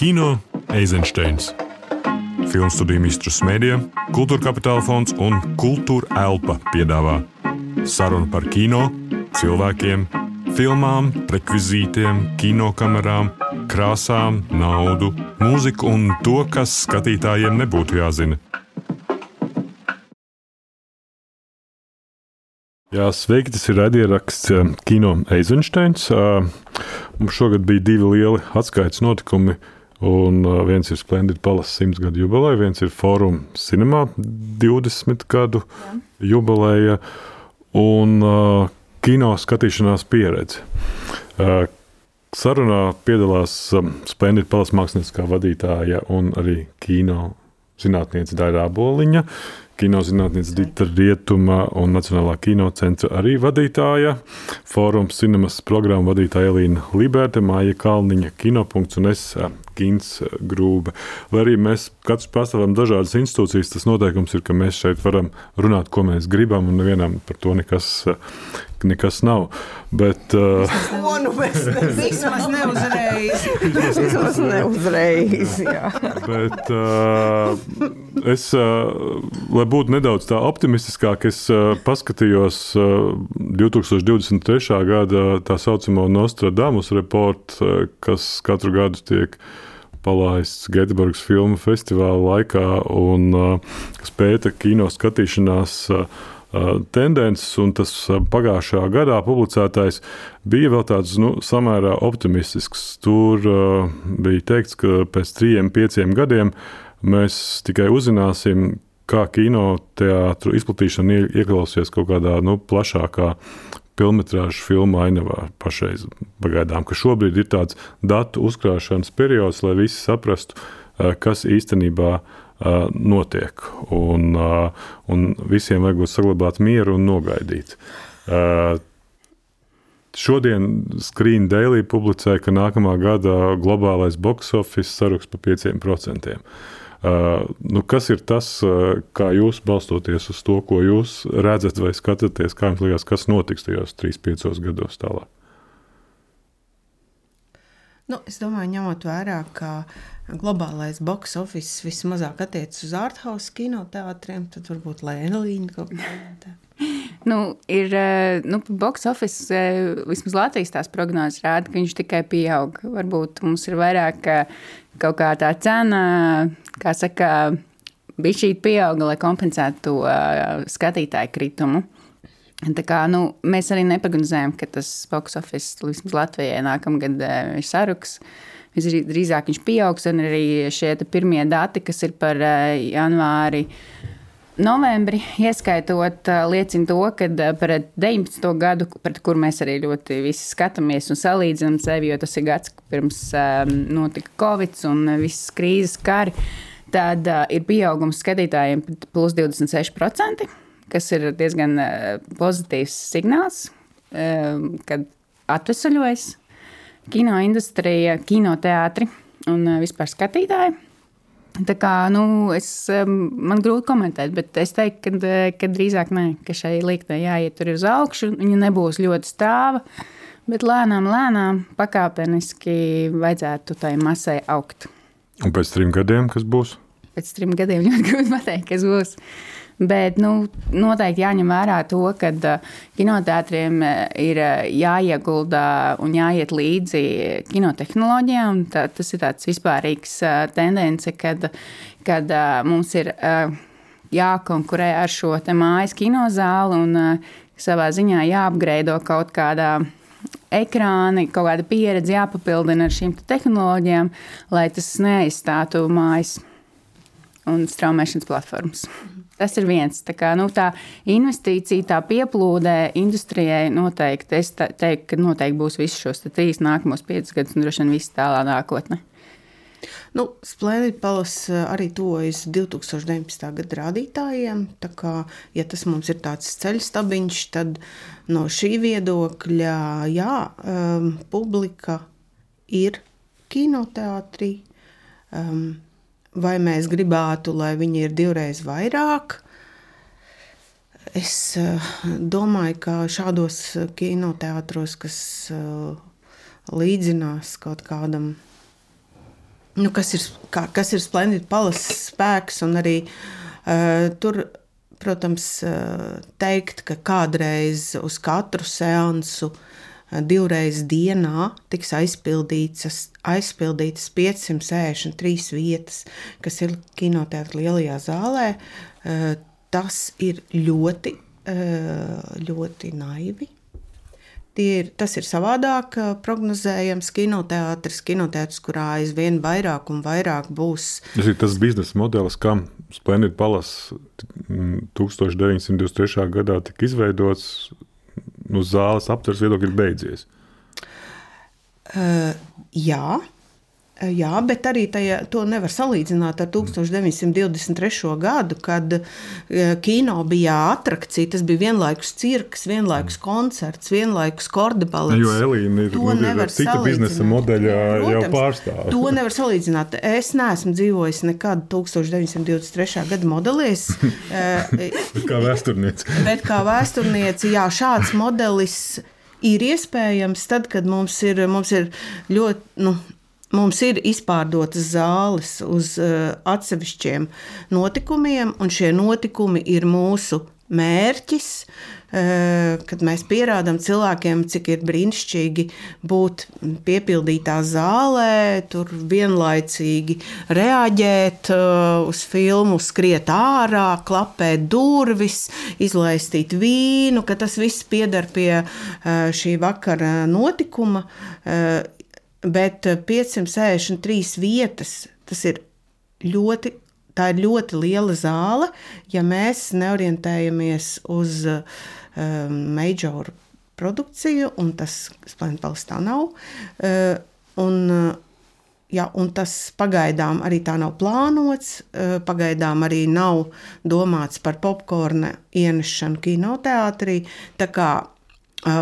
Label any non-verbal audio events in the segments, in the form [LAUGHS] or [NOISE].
Kino Eizensteins. Filmu studiju Mistrus Mēdija, Kultūra Kapitāla fonds un Kultūra Elpa piedāvā sarunu par kino, cilvēkiem, filmām, rekvizītiem, kinokamerām, krāsām, naudu, mūziku un to, kas skatītājiem nebūtu jāzina. Jā, sveiki, tas ir raidieraksts eh, Kino Eizensteins. Eh, mums šogad bija divi lieli atskaites notikumi. Un viens ir Splendid Palace 100 gadu jubileja, viens ir Forum Cinema 20 gadu Jā. jubileja un uh, kino skatīšanās pieredze. Uh, sarunā piedalās um, Splendid Palace mākslinieckā vadītāja un arī kino zinātniece Dairā Boliņa, kinozinātniece Dita Rietuma un Nacionālā kinocentra arī vadītāja, fórums cinemas programmu vadītāja Elīna Liberta, Māja Kalniņa, Kinopunkts un es Gins Grūbe. Lai arī mēs katrs pārstāvam dažādas institūcijas, tas noteikums ir, ka mēs šeit varam runāt, ko mēs gribam, un nevienam par to nekas nekas nav. Bet, uh, o, nu mēs vismaz neuzreiz. vismaz neuzreiz, jā. Bet uh, es, uh, lai būtu nedaudz tā optimistiskāk, es uh, paskatījos uh, 2023. gada tā saucamo Nostradamus reportu, uh, kas katru gadu tiek palaists Göteborgas filmu festivāla laikā un uh, kas pēta kino skatīšanās. Uh, tendences, un tas pagājušā gadā publicētais bija vēl tāds nu, samērā optimistisks. Tur uh, bija teikts, ka pēc trim, pieciem gadiem mēs tikai uzzināsim, kā kinoteātris izplatīšana ieklausīsies kaut kādā nu, plašākā filmas filmu ainavā pašreiz. Pagaidām, ka šobrīd ir tāds datu uzkrāšanas periods, lai visi saprastu, kas īstenībā ir notiek. Un, un visiem vajag saglabāt mieru un nogaidīt. Šodien Screen Daily publicēja, ka nākamā gada globālais box office saruks pa 5%. Nu, kas ir tas, kā jūs balstoties uz to, ko jūs redzat vai skatāties, kā jums liekas, kas notiks tajos 3-5 gados tālāk? Nu, es domāju, ņemot vērā, ka globālais box office vismazāk attiecas uz ārhausa kinoteātriem, tad varbūt Lēnija kaut kādā. Nu, ir eh, nu, box office, eh, vismaz Latvijas tās prognozes rāda, ka viņš tikai pieaug. Varbūt mums ir vairāk kaut kā tā cena, kā saka, bija šī pieauga, lai kompensētu to uh, skatītāju kritumu. Tā kā, nu, mēs arī neprognozējam, ka tas box office vismaz Latvijai nākamgad ir saruks. Uh, Visdrīzāk viņš pieaugs, un arī šie pirmie dati, kas ir par eh, janvāri. Novembri, ieskaitot, eh, liecina to, ka eh, par 19. gadu, pret kuru mēs arī ļoti skatāmies un salīdzinām sevi, jo tas ir gads, pirms um, notika Covid un visas krīzes kari, tad uh, ir pieaugums skatītājiem plus 26%, kas ir diezgan pozitīvs signāls, um, kad atvesaļojas kino industrija, kinoteātri un eh, vispār skatītāji. Tā kā, nu, es, man grūti komentēt, bet es teiktu, ka, eh, ka drīzāk nē, ka šai liktnei jāiet tur uz augšu. Viņa nebūs ļoti stāva, bet lēnām, lēnām, pakāpeniski vajadzētu tai masai augt. Un pēc trim gadiem, kas būs? Pēc trim gadiem [LAUGHS] ļoti grūti pateikt, kas būs. Bet nu, noteikti jāņem vērā to, ka uh, kinoteātriem uh, ir uh, jāiegulda un jāiet līdzi kinotehnoloģijām. Tā, tas ir tāds vispārīgs tendence, kad, kad mums ir jākonkurē ar šo mājas kinozāli un savā ziņā jāapgreido kaut kādā ekrāni, kaut kāda pieredze jāpapildina ar šīm tehnoloģijām, lai tas neaizstātu mājas un straumēšanas platformas. Tas ir viens. Tā, kā, nu, tā investīcija, tā pieplūde industrijai noteikti, es teiktu, ka noteikti būs visus šos trīs nākamos piecus gadus, un droši vien viss tālā nākotnē. Nu, Splendid Palace eh, arī tuvojas 2019. gada rādītājiem. Tā kā, ja tas mums ir tāds ceļš stabiņš, tad no šī viedokļa, jā, um, publika ir kinoteātrī. Um, vai mēs gribētu, lai viņi ir divreiz vairāk. Es eh, domāju, ka šādos kinoteātros, kas eh, līdzinās kaut kādam nu, kas ir, kā, kas ir Splendid Palace spēks un arī uh, tur. Protams, uh, teikt, ka kādreiz uz katru seansu uh, divreiz dienā tiks aizpildītas, aizpildītas 563 vietas, kas ir kinoteātrī lielajā zālē. Uh, tas ir ļoti, ļoti naivi Ir, tas ir savādāk prognozējams. Kinoteātris, kinoteātris, kurā aizvien vairāk un vairāk būs. Tas ir tas biznesa modelis, kam Splendid Palace 1923. gadā tika izveidots. Nu, zāles aptvērs viedokļi ir beidzies. Uh, jā, Jā, bet arī tajā, to nevar salīdzināt ar 1923. gadu, kad kino bija attrakcija. Tas bija vienlaikus cirks, vienlaikus koncerts, vienlaikus kordebalets. Jo Elīna ir, to nu, biznesa modeļa Protams, jau pārstāvja. To nevar salīdzināt. Es neesmu dzīvojis nekad 1923. gada modelis. [LAUGHS] kā vēsturniece. [LAUGHS] bet kā vēsturniece, jā, šāds modelis ir iespējams tad, kad mums ir, mums ir ļoti. Nu, Mums ir izpārdotas zāles uz uh, atsevišķiem notikumiem, un šie notikumi ir mūsu mērķis, uh, kad mēs pierādām cilvēkiem, cik ir brīnišķīgi būt piepildītā zālē, tur vienlaicīgi reaģēt uh, uz filmu, skriet ārā, klapēt durvis, izlaistīt vīnu, ka tas viss pieder pie šī vakara notikuma bet 563 eh, vietas tas ir ļoti. Tā ir ļoti liela zāle, ja mēs neorientējamies uz um, majoru produkciju, un tas Splendpals tā nav. Uh, un, Ja, un tas pagaidām arī tā nav plānots. Pagaidām arī nav domāts par popkorna ienešanu kinoteātrī. Tā kā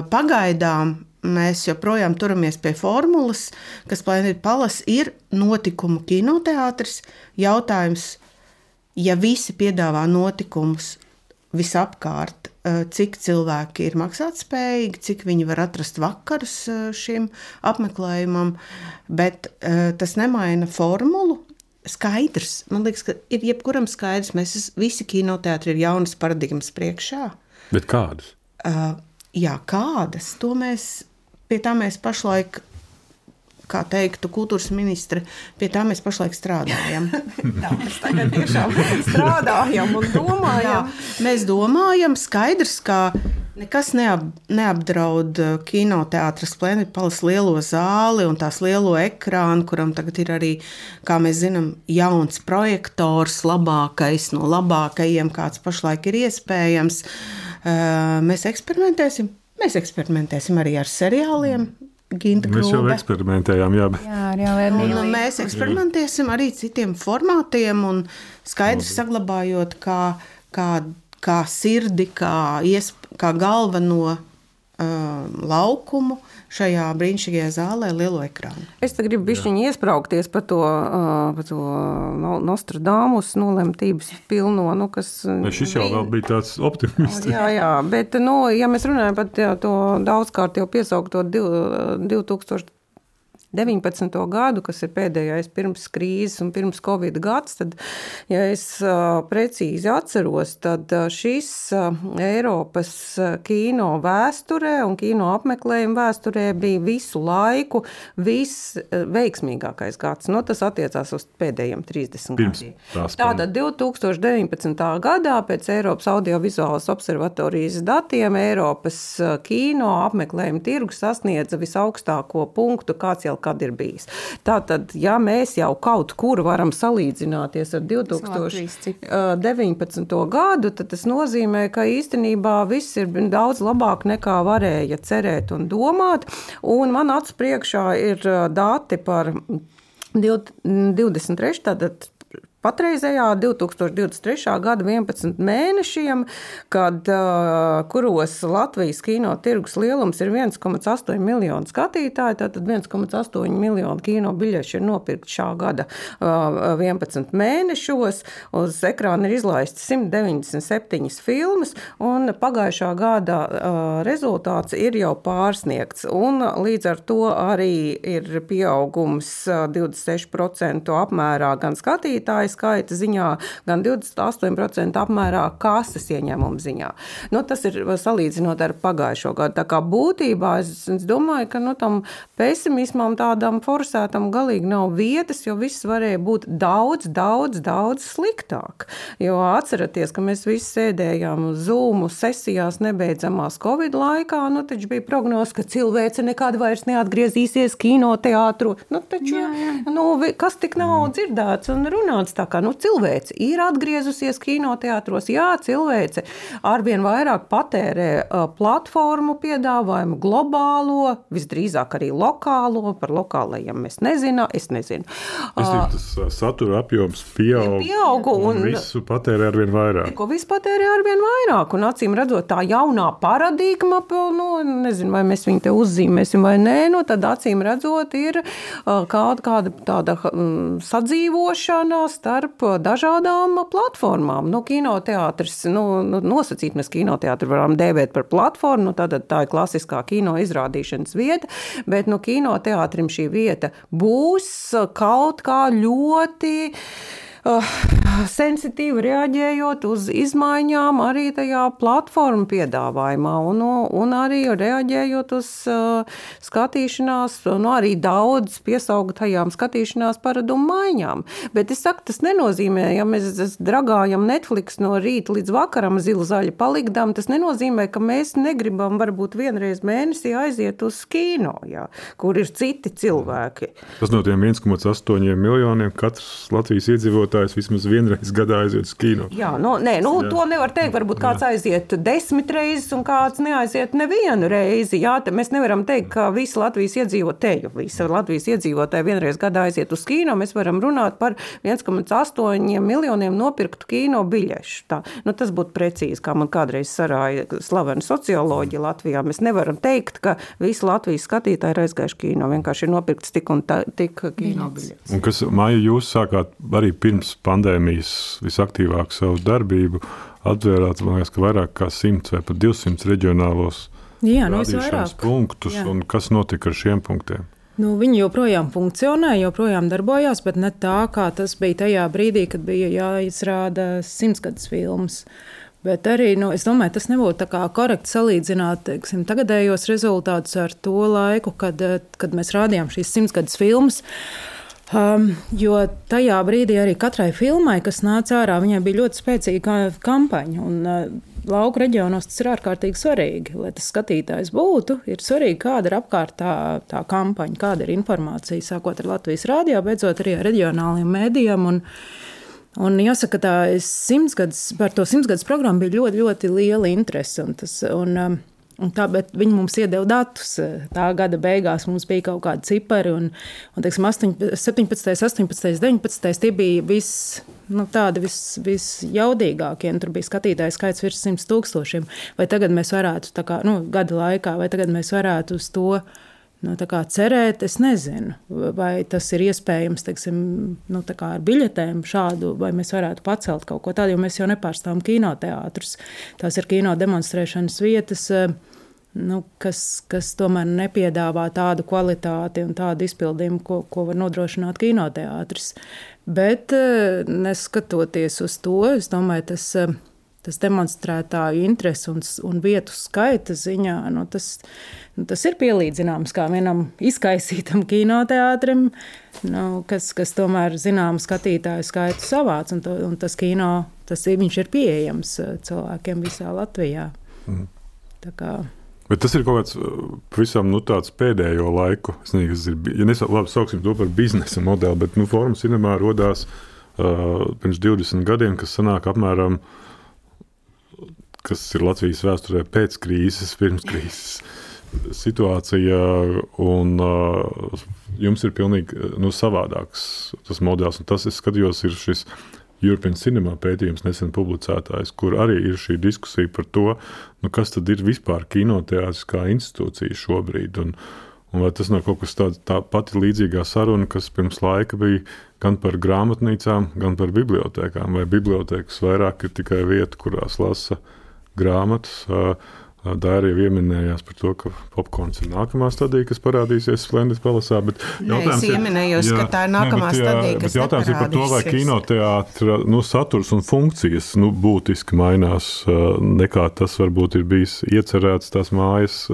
pagaidām mēs joprojām turamies pie formulas, kas Planēta Palas ir notikumu kinoteātris. Jautājums, ja visi piedāvā notikumus visapkārt, eh, cik cilvēki ir maksātspējīgi, cik viņi var atrast vakarus eh, šim apmeklējumam, bet eh, tas nemaina formulu. Skaidrs, man liekas, ka ir jebkuram skaidrs, mēs visi kinoteātri ir jaunas paradigmas priekšā. Bet kādas? Uh, jā, kādas, to mēs Pie tā mēs pašlaik kā teiktu kultūras ministre, pie tā mēs pašlaik strādājam. [LAUGHS] tā mēs tagad tiešām strādājam un domājam. Jā, mēs domājam, skaidrs, ka nekas neap, neapdraud kinoteātras plēnipalas lielo zāli un tās lielo ekrānu, kuram tagad ir arī, kā mēs zinām, jauns projektors, labākais no labākajiem, kāds pašlaik ir iespējams. Mēs eksperimentēsim Mēs eksperimentēsim arī ar seriāliem. Ginta mēs jau eksperimentējām, jā. jā arī un mēs eksperimentēsim arī citiem formātiem un skaidri saglabājot kā, kā, kā sirdi, kā, iesp, kā galveno laukumu šajā brīnišķīgajā zālē, lielo ekrānu. Es gribu bišķiņi iesprāgties par to, par to Nostradamus nolemtības pilno, nu, kas... Ne, šis jau vēl bija tāds optimists. Jā, jā, bet, nu, ja mēs runājam par to daudzkārt jau piesaukto 2000 19. gadu, kas ir pēdējais pirms krīzes un pirms Covid gads, tad, ja es precīzi atceros, tad šis Eiropas kino vēsturē un kino apmeklējuma vēsturē bija visu laiku visveiksmīgākais gads. Nu, tas attiecās uz pēdējiem 30 gadiem. Tātad 2019. gadā pēc Eiropas audiovizuālas observatorijas datiem Eiropas kino apmeklējuma tirgus sasniedza visaugstāko punktu, kāds jau kad ir bijis. Tātad, ja mēs jau kaut kur varam salīdzināties ar 2019. gadu, tad tas nozīmē, ka īstenībā viss ir daudz labāk nekā varēja cerēt un domāt. Un man acu priekšā ir dati par 23. Tātad patreizējā 2023. gada 11 mēnešiem, kad, kuros Latvijas kino tirgus lielums ir 1,8 miljonu skatītāju, tātad 1,8 miljonu kino biļešu ir nopirkt šā gada 11 mēnešos. Uz ekrāna ir izlaistas 197 filmas, un pagājušā gada rezultāts ir jau pārsniegts. Un līdz ar to arī ir pieaugums 26% apmērā gan skatītāju skaita ziņā, gan 28% apmērā kases ieņēmumu ziņā. Nu, tas ir salīdzinot ar pagājušo gadu. Tā kā būtībā es, es domāju, ka nu, tam pesimismam tādam forsētam galīgi nav vietas, jo viss varēja būt daudz, daudz, daudz sliktāk. Jo atceraties, ka mēs visi sēdējām Zoom sesijās nebeidzamās Covid laikā, nu taču bija prognoze, ka cilvēce nekad vairs neatgriezīsies kinoteātru. Nu, taču, jā, jā. Nu, kas tik nav dzirdēts un runāts Tā kā nu, cilvēce ir atgriezusies kinoteātros, jā, cilvēce arvien vairāk patērē platformu piedāvājumu, globālo, visdrīzāk arī lokālo. Par lokālajiem mēs nezinām. Es nezinu. Es domāju, tas satura apjoms pieaug. pieaug un, un visu patērē arvien vairāk. Ko visu patērē arvien vairāk. Un acīm redzot, tā jaunā paradigma, nu, nezinu, vai mēs viņu te uzzīmēsim vai nē, nu, tad acīm redzot, ir kāda, kāda tāda sadzīvošana starp dažādām platformām. Nu, kinoteātris, nu, nu, nosacīt mēs kinoteātri varam dēvēt par platformu, nu, tad tā ir klasiskā kino izrādīšanas vieta, bet nu, kinoteātrim šī vieta būs kaut kā ļoti uh, sensitīvi reaģējot uz izmaiņām arī tajā platformu piedāvājumā, un, un arī reaģējot uz uh, skatīšanās, nu, arī daudz piesauktajām skatīšanās paradumu maiņām. Bet es saku, tas nenozīmē, ja mēs dragājam Netflix no rīta līdz vakaram zilu zaļu palikdam, tas nenozīmē, ka mēs negribam varbūt vienreiz mēnesī aiziet uz kino, jā, kur ir citi cilvēki. Tas no tiem 1,8 miljoniem katrs Latvijas iedzīvotājs vismaz vienreiz gadā aiziet uz kino. Jā, nu, nē, nu, jā. to nevar teikt. Varbūt kāds jā. aiziet desmit reizes, un kāds neaiziet nevienu reizi. Jā, mēs nevaram teikt, ka visi Latvijas iedzīvotāji, visi Latvijas iedzīvotāji vienreiz gadā aiziet uz kino. Mēs varam runāt par 1,8 miljoniem nopirktu kino biļešu. Tā, nu, tas būtu precīzi, kā man kādreiz sarāja slavena socioloģija Latvijā. Mēs nevaram teikt, ka visi Latvijas skatītāji ir aizgājuši kino. Vienkārši ir nopirkts tik un tā, tik kino biļetes. Un kas, Maija, jūs sākāt arī pirms pandēmijas visaktīvāk savu darbību, atvērāt, liekas, ka vairāk kā 100 vai pat 200 reģionālos Jā, nu, punktus, kas notika ar šiem punktiem? Nu, viņi joprojām funkcionē, joprojām darbojās, bet ne tā, kā tas bija tajā brīdī, kad bija jāizrāda simtgadus filmas. Bet arī nu, es domāju, tas nebūtu korekti salīdzināt teiksim, tagadējos rezultātus ar to laiku, kad, kad mēs rādījām šīs simtgadus filmas. Uh, Um, jo tajā brīdī arī katrai filmai, kas nāca ārā, viņai bija ļoti spēcīga kampaņa. Un, uh, lauku reģionos tas ir ārkārtīgi svarīgi. Lai tas skatītājs būtu, ir svarīgi, kāda ir apkārt tā, tā kampaņa, kāda ir informācija, sākot ar Latvijas rādio, beidzot arī ar reģionāliem mēdījiem. Un, Un jāsaka, ka simtsgadus, par to simtsgadus programmu bija ļoti, ļoti liela interese. Un tas, un, um, Tā, viņi mums iedeva datus. Tā gada beigās mums bija kaut kādi cipari, un, un teiksim, 8, 17, 18, 19. Tie bija viss, nu, tādi vis, visjaudīgākie. Tur bija skatītāju skaits virs 100 tūkstošiem. Vai tagad mēs varētu, kā, nu, gada laikā, vai tagad mēs varētu uz to Nu, cerēt, es nezinu, vai tas ir iespējams teiksim, nu, ar biļetēm šādu, vai mēs varētu pacelt kaut ko tādu, jo mēs jau nepārstāvam kinoteātrus. Tās ir kino demonstrēšanas vietas. Nu, kas, kas tomēr nepiedāvā tādu kvalitāti un tādu izpildījumu, ko, ko var nodrošināt kinoteātris. Bet, neskatoties uz to, es domāju, tas tas demonstrētāju interesi un, un vietu skaita ziņā, nu, tas, nu, tas ir pielīdzināms kā vienam izkaisītam kinoteātrim, nu, kas, kas tomēr zināmu skatītāju skaitu savāc, un, to, un tas kino, tas viņš ir pieejams eh, cilvēkiem visā Latvijā. Mm. Tā kā, Bet tas ir kaut kāds eh, pavisam nu, pēdējo laiku. Es nezinu, kas ir. Ja nes, labi, sauksim to par biznesa modeli, bet nu, forma cinemā radās uh, pirms 20 gadiem, kas sanāk apmēram uh, kas ir Latvijas vēsturē pēc krīzes, pirms krīzes. situācija, un uh, jums ir pilnīgi nu, savādāks tas modelis. Un tas, es skatījos, ir šis European Cinema pētījums nesen publicētājs, kur arī ir šī diskusija par to, nu, kas tad ir vispār kinoteātris kā institūcija šobrīd. Un, un vai tas nav kaut kas tāds, tā pati līdzīgā saruna, kas pirms laika bija gan par grāmatnīcām, gan par bibliotekām, vai bibliotekas vairāk ir tikai vieta, kurās lasa grāmatas. Uh, Dārija pieminējās par to, ka popkorns ir nākamā stadija, kas parādīsies Splendid palasā. Es ieminējos, jā, ka tā ir nākamā ne, stadija, jā, kas bet jautājums ir par to, vai kinoteātra nu, saturs un funkcijas nu, būtiski mainās nekā tas varbūt ir bijis iecerēts tās mājas.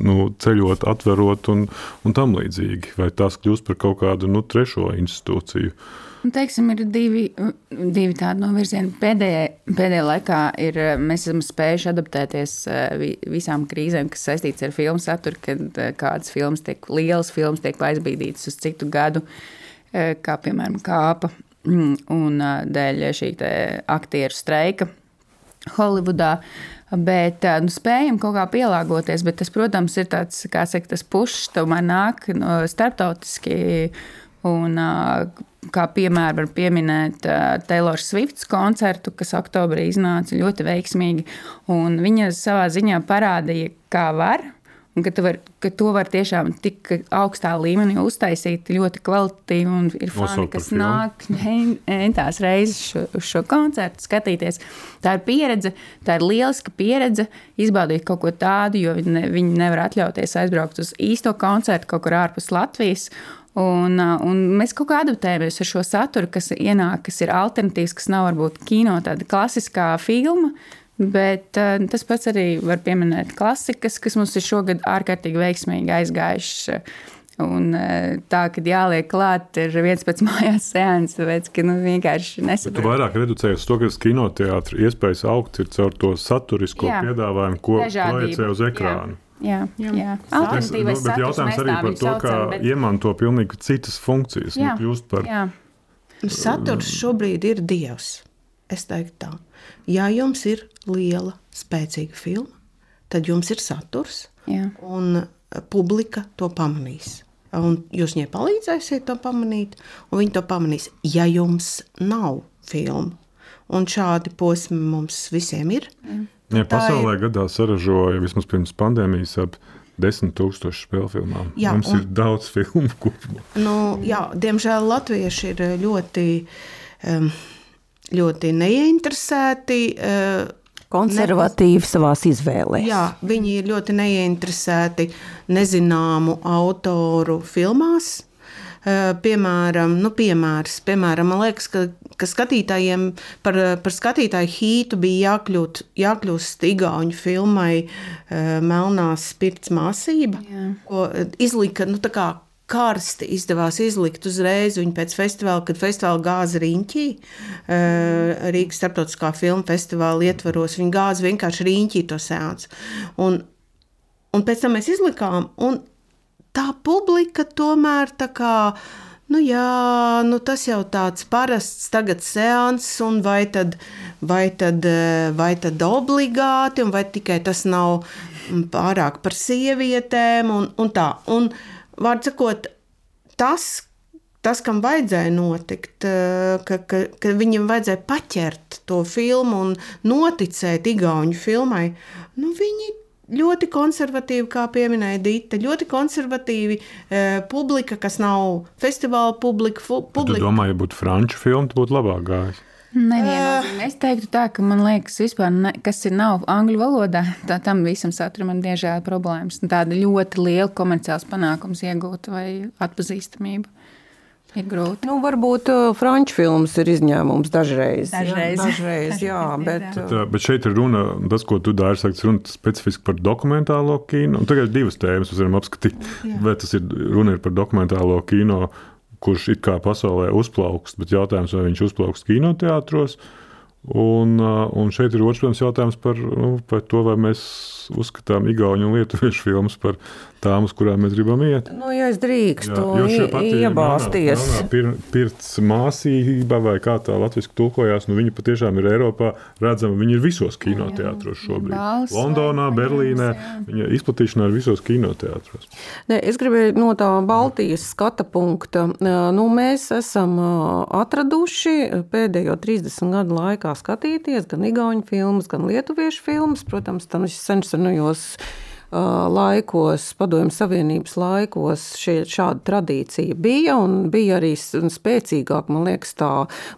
Nu, ceļot, atverot un, un tam līdzīgi. Vai tās kļūst par kaut kādu nu, trešo institūciju? Uh, Un, teiksim, ir divi, divi tādi novirzieni. Pēdējā, pēdējā laikā ir, mēs esam spējuši adaptēties eh, visām krīzēm, kas saistītas ar filmu saturu, kad eh, kādas filmas tiek, lielas filmas tiek aizbīdītas uz citu gadu, eh, kā piemēram kāpa mm, un dēļ šī aktieru streika Holivudā. Bet nu, spējam kaut kā pielāgoties, bet tas, protams, ir tāds, kā saka, tas pušs tomēr nāk no starptautiski. Un, Kā piemēru var pieminēt uh, Taylor Swift koncertu, kas oktobrī iznāca ļoti veiksmīgi. Viņa savā ziņā parādīja, kā var. Un ka, var, ka to var tiešām tik augstā līmenī uztaisīt ļoti kvalitatīvi. Un ir fani, kas nāk entās reizes šo, uz šo koncertu, skatīties. Tā ir pieredze, tā ir lieliska pieredze. Izbaudīt kaut ko tādu, jo viņi, ne, viņi nevar atļauties aizbraukt uz īsto koncertu kaut kur ārpus Latvijas. Un, un mēs kaut kā adaptējamies ar šo saturu, kas ienāk, kas ir alternatīvs, kas nav varbūt kino, tāda klasiskā filma. Bet tas pats arī var pieminēt klasikas, kas mums ir šogad ārkārtīgi veiksmīgi aizgājušas. Un tā, kad jāliek klāt, ir viens pēc mājās sēnes, tāpēc, ka nu, vienkārši nesaprot. Tu vairāk reducējies to, ka kinoteātris iespējas augt ir caur to saturisko Jā. piedāvājumu, ko projicē uz ekrāna. Jā. Jā, jā. jā. alternatīvais bet jautājums arī par to, kā bet... iemanto pilnīgi citas funkcijas. Nu, jā, nu, par... jā. Saturs šobrīd ir dievs. Es teiktu tā. Ja jums ir liela, spēcīga filma, tad jums ir saturs, jā. un publika to pamanīs. Un jūs viņai palīdzēsiet to pamanīt, un viņi to pamanīs, ja jums nav filmu. Un šādi posmi mums visiem ir. Jā. Ja pasaulē ir... gadā saražoja vismaz pirms pandēmijas ap desmit tūkstošu spēļu filmām. Jā, Mums un... ir daudz filmu kopumā. Nu, jā, diemžēl latvieši ir ļoti, ļoti neinteresēti. Eh, Konservatīvi ne... savā izvēlē. Jā, viņi ir ļoti neinteresēti nezināmu autoru filmās. Eh, piemēram, nu, piemērs, piemēram, man liekas, ka, ka skatītājiem par, par skatītāju hītu bija jākļūt, jākļūst igauņu filmai eh, Melnās spirts māsība, Jā. ko izlika, nu, tā kā karsti izdevās izlikt uzreiz viņu pēc festivāla, kad festivāla gāza riņķī. Eh, Rīgas starptautiskā filmu festivāla ietvaros viņa gāza vienkārši riņķī to sēns. Un, un pēc tam mēs izlikām, un tā publika tomēr tā kā. Nu, jā, nu tas jau tāds parasts tagad seans, un vai tad, vai tad, vai tad obligāti, vai tikai tas nav pārāk par sievietēm, un, un tā. Un, vārds sakot, tas, tas, kam vajadzēja notikt, ka, ka, ka viņam vajadzēja paķert to filmu un noticēt Igaunijas filmai, nu, viņi ļoti konservatīvi, kā pieminēja Dita, ļoti konservatīvi e, publika, kas nav festivāla publika. Fu, publika. Tu domā, ja būtu franču filma, tad būtu labāk gājis. Neviennozīmīgi. Es teiktu, tā, ka man liekas, vispār, ne, kas ir nav angļu valodā, tā, tam visam saturam ir diemžēl problēmas. Tāda ļoti liela komerciāls panākums iegūt vai atpazīstamību. Ir grūti. Nu, varbūt uh, franču filmas ir izņēmums dažreiz. Dažreiz, jā, dažreiz, jā bet, bet, uh, bet šeit ir runa, tas, ko tu dari, saka, runa specifiski par dokumentālo kino. Un tagad ir divas tēmas, varam apskatīt. Jā. Vai tas ir runa ir par dokumentālo kino, kurš it kā pasaulē uzplaukst, bet jautājums, vai viņš uzplaukst kinoteātros. Un, un šeit ir otrs jautājums par, nu, par to, vai mēs uzskatām Igaunijas un Lietuviešu filmas par tām, uz kurām mēs gribam iet. Nu, ja es drīkstu iebāzties. Pirts māsība vai kā tā latviešu tulkojās, nu viņa patiešām ir Eiropā redzama. Viņa ir visos kinoteātros šobrīd. Bals, Londonā, Berlīnē. Viņa izplatīšanā ir visos kinoteātros. Ne, es gribēju no tā Baltijas skata punkta. Nu, mēs esam atraduši pēdējo 30 gadu laikā skatīties gan igauņu filmas, gan lietuviešu filmas. Protams, tam ir sensenojos laikos, Padomju Savienības laikos, šie, šāda tradīcija bija un bija arī spēcīgāk, man liekas, tā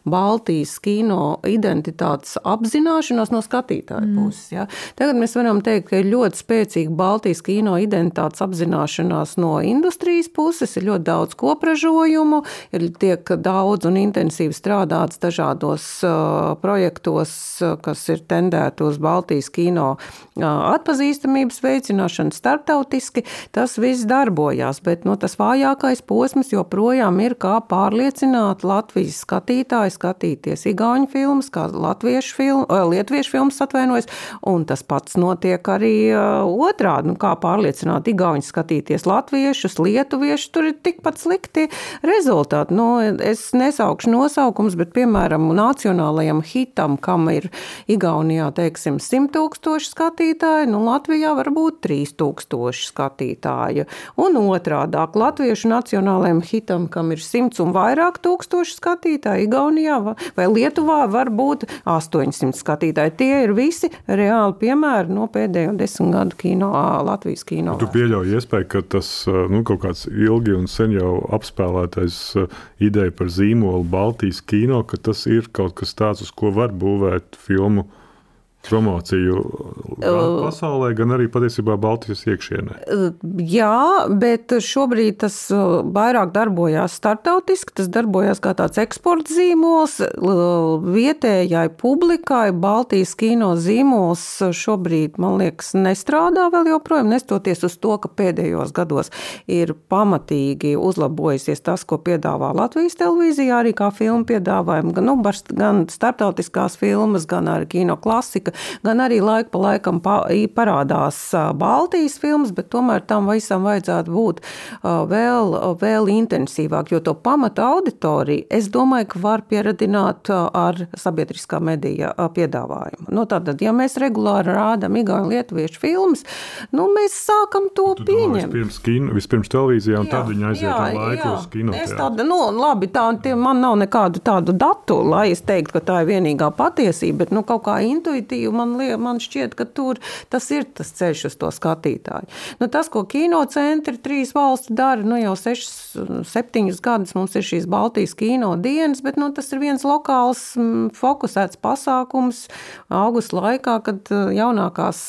Baltijas kino identitātes apzināšanās no skatītāja mm. puses. Ja. Tagad mēs varam teikt, ka ir ļoti spēcīga Baltijas kino identitātes apzināšanās no industrijas puses, ir ļoti daudz kopražojumu, ir tiek daudz un intensīvi strādāts dažādos uh, projektos, kas ir tendēti uz Baltijas kino uh, atpazīstamības veicināšanu veicināšana starptautiski, tas viss darbojās, bet nu, tas vājākais posms joprojām ir kā pārliecināt Latvijas skatītāju skatīties igauņu filmas, kā latviešu filmu, lietuviešu filmas atvainojas, un tas pats notiek arī otrādi, nu, kā pārliecināt igauņu skatīties latviešus, lietuviešus, tur ir tikpat slikti rezultāti. Nu, es nesaukšu nosaukums, bet, piemēram, nacionālajam hitam, kam ir Igaunijā, teiksim, 100 tūkstoši skatītāji, nu, Latvijā varbūt 3000 skatītāju. Un otrādāk Latviešu nacionālajiem hitam, kam ir 100 un vairāk tūkstoši skatītāji, Igaunijā vai Lietuvā var būt 800 skatītāji. Tie ir visi reāli piemēri no pēdējo desmit gadu kino, Latvijas kino. Tu pieļauj iespēju, ka tas nu, kaut kāds ilgi un sen jau apspēlētais ideja par zīmolu Baltijas kino, ka tas ir kaut kas tāds, uz ko var būvēt filmu promociju gan pasaulē, gan arī patiesībā Baltijas iekšienē. Jā, bet šobrīd tas vairāk darbojās startautiski, tas darbojās kā tāds eksporta zīmols. Vietējai publikai Baltijas kino zīmols šobrīd, man liekas, nestrādā vēl joprojām, nestoties uz to, ka pēdējos gados ir pamatīgi uzlabojusies tas, ko piedāvā Latvijas televīzijā, arī kā filmu piedāvājumu, gan, nu, gan starptautiskās filmas, gan arī kino klasika ka gan arī laika pa laikam parādās Baltijas filmas, bet tomēr tam visam vajadzētu būt vēl, vēl intensīvāk, jo to pamata auditoriju es domāju, ka var pieradināt ar sabiedriskā medija piedāvājumu. Nu, tātad, ja mēs regulāri rādām igauņu lietuviešu filmas, nu, mēs sākam to tu pieņemt. Vispirms, kino, vispirms televīzijā, un jā, tad viņi aiziet jā, laiku jā. uz kino. Es tādu, nu, labi, tā, tie, man nav nekādu tādu datu, lai es teiktu, ka tā ir vienīgā patiesība, bet nu, kaut kā intuitīvi man, liek, man šķiet, ka tur tas ir tas ceļš uz to skatītāju. Nu, tas, ko kinocentri trīs valsts dara, nu, jau sešas, septiņus gadus mums ir šīs Baltijas kino dienas, bet nu, tas ir viens lokāls fokusēts pasākums augusta laikā, kad jaunākās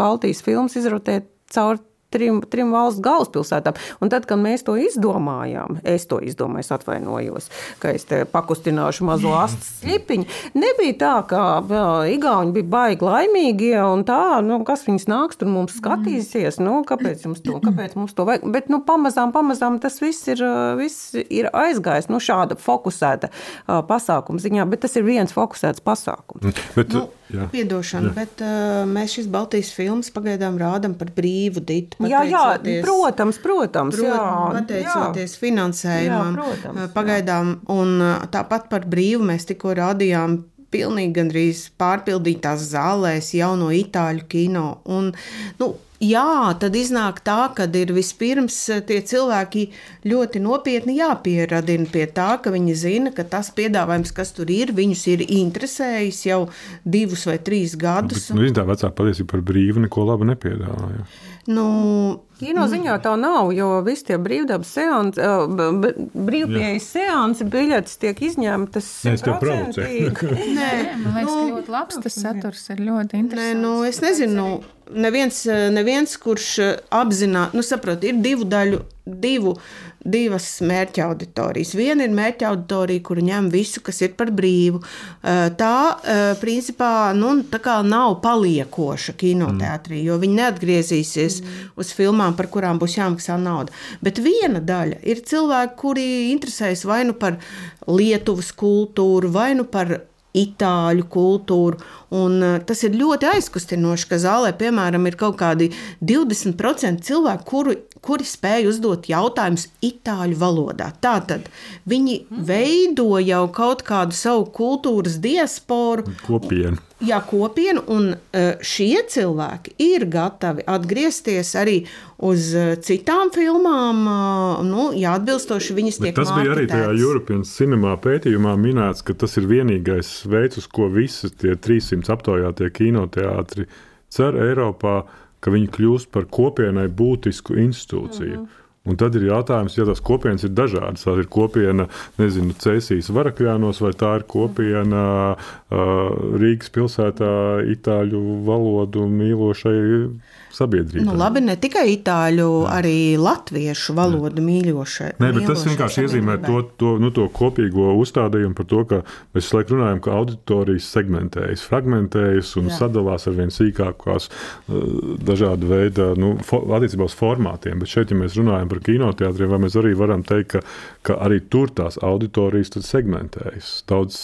Baltijas filmas izrotē caur trim, trim valsts galvaspilsētām. Un tad, kad mēs to izdomājām, es to izdomāju, es atvainojos, ka es te pakustināšu mazo astu slipiņu. Nebija tā, ka jā, Igauni bija baigi laimīgie un tā, nu, kas viņas nāks tur mums skatīsies, nu, kāpēc mums to, kāpēc mums to vajag. Bet, nu, pamazām, pamazām tas viss ir, viss ir aizgājis, nu, šāda fokusēta pasākuma ziņā, bet tas ir viens fokusēts pasākums. Mm, bet, nu, Jā. Piedošana, jā. bet uh, mēs šīs Baltijas filmas pagaidām rādām par brīvu ditu. Jā, jā, protams, protams. protams jā, pateicoties jā. finansējumam. Jā, protams, pagaidām, jā. un tāpat par brīvu mēs tikko rādījām pilnīgi gandrīz pārpildītās zālēs jauno itāļu kino. Un, nu, Jā, tad iznāk tā, ka ir vispirms eh, tie cilvēki ļoti nopietni jāpieradina pie tā, ka viņi zina, ka tas piedāvājums, kas tur ir, viņus ir interesējis jau divus vai trīs gadus. Nu, nu, tā vecā patiesība par brīvu neko labu nepiedāvāja. Nu, Kino ziņā tā nav, jo visi tie brīvdabas seansi, brīvpieejas seansi, biļetes tiek izņemtas. Nē, es tev provocēju. [LAUGHS] Nē, man liekas, nu, ļoti labs tas saturs ir ļoti interesants. Nē, nu, es nezinu, neviens, neviens kurš apzināti, nu, saprot, ir divu daļu, divu divas mērķa auditorijas. Viena ir mērķa auditorija, kur ņem visu, kas ir par brīvu. Tā, principā, nu, tā nav paliekoša kinoteātrī, jo viņi neatgriezīsies mm. uz filmām, par kurām būs jāmaksā nauda. Bet viena daļa ir cilvēki, kuri interesējas vai nu par Lietuvas kultūru, vai nu par itāļu kultūru. Un, uh, tas ir ļoti aizkustinoši, ka zālē, piemēram, ir kaut kādi 20% cilvēku, kuri, kuri spēj uzdot jautājumus itāļu valodā. Tātad viņi veido jau kaut kādu savu kultūras diasporu. Kopienu. Jā, kopienu, un uh, šie cilvēki ir gatavi atgriezties arī uz uh, citām filmām, nu, ja atbilstoši viņas Bet tiek tas bija arī tajā. European Cinema pētījumā minēts, ka tas ir vienīgais veids, uz ko visi tie 300 aptaujātie kinoteātri cer Eiropā, ka viņi kļūst par kopienai būtisku institūciju. Mm -hmm. Un tad ir jautājums, ja tās kopienas ir dažādas. Tā ir kopiena, nezinu, Cēsīs varakļānos, vai tā ir kopiena uh, Rīgas pilsētā itāļu valodu mīlošai sabiedrībai. Nu, labi, ne tikai itāļu, arī latviešu valodu mīļošai. Nē, bet tas vienkārši iezīmē sabiedrībai. to, to, nu, to kopīgo uzstādījumu par to, ka mēs visu laiku runājam, ka auditorijas segmentējas, fragmentējas un Jā. Jā. sadalās ar vien sīkākās uh, dažādu veidu nu, attiecībā uz formātiem. Bet šeit, ja mēs runājam par kinoteātriem, vai mēs arī varam teikt, ka, ka arī tur tās auditorijas segmentējas. Daudz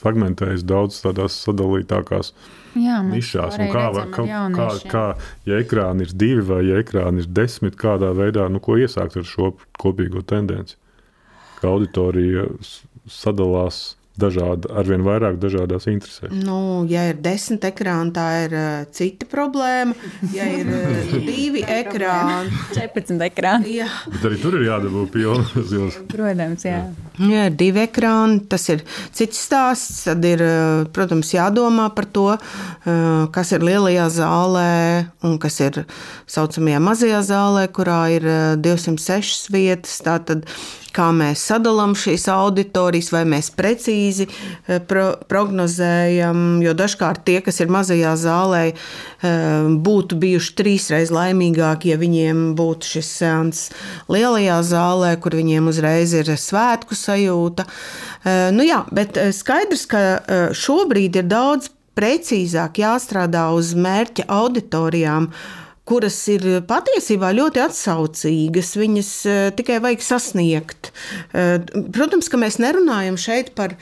fragmentējas, daudz tādās sadalītākās Jā, nišās. arī kā, kā, kā, kā, ja ekrāni ir divi vai ja ekrāni ir desmit, kādā veidā, nu, ko iesākt ar šo kopīgo tendenci? Ka auditorija sadalās dažādi, arvien vairāk dažādās interesēs. Nu, ja ir desmit ekrāni, tā ir uh, cita problēma. Ja ir uh, [LAUGHS] divi ekrāni, 14 ekrāni. jā. Bet arī tur ir jādabū pilnas zils. Protams, jā. Ja ir divi ekrāni, tas ir cits stāsts. Tad ir, uh, protams, jādomā par to, uh, kas ir lielajā zālē un kas ir saucamajā mazajā zālē, kurā ir uh, 206 vietas. Tātad, kā mēs sadalām šīs auditorijas, vai mēs precīzi pro prognozējam, jo dažkārt tie, kas ir mazajā zālē, būtu bijuši trīsreiz laimīgāki, ja viņiem būtu šis seans lielajā zālē, kur viņiem uzreiz ir svētku sajūta. Eh, Nu jā, bet eh, skaidrs, ka eh, šobrīd ir daudz precīzāk jāstrādā uz mērķa auditorijām, kuras ir patiesībā ļoti atsaucīgas. Viņas tikai vajag sasniegt. Protams, ka mēs nerunājam šeit par,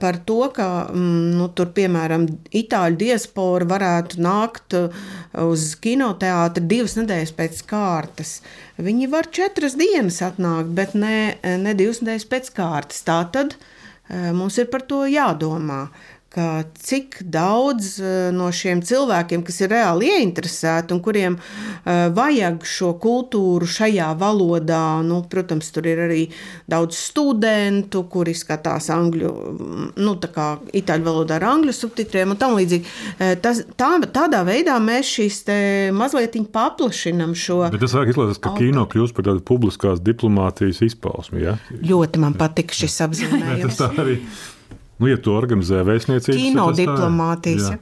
par to, ka mm, nu, tur, piemēram, itāļu diaspora varētu nākt eh, uz kinoteātri divas nedēļas pēc kārtas. Viņi var četras dienas atnākt, bet ne, ne divas nedēļas pēc kārtas. Tā tad eh, mums ir par to jādomā. Ka Cik daudz eh, no šiem cilvēkiem, kas ir reāli ieinteresēti un kuriem eh, vajag šo kultūru šajā valodā, nu, protams, tur ir arī daudz studentu, kuri skatās angļu, mm, nu, tā kā itāļu valodā ar angļu subtitriem un tam līdzīgi. Eh, Tas, tā, tādā veidā mēs šīs te mazliet paplašinam šo. Bet tas vajag izlasīt, ka kino kļūst par tādu publiskās diplomātijas izpausmi. Ja? Ļoti man patīk šis [LAUGHS] Nē, tas apzīmējums. tā arī. Nu, ja to organizē vēstniecības Kino tad tā ir. diplomātijas. Jā.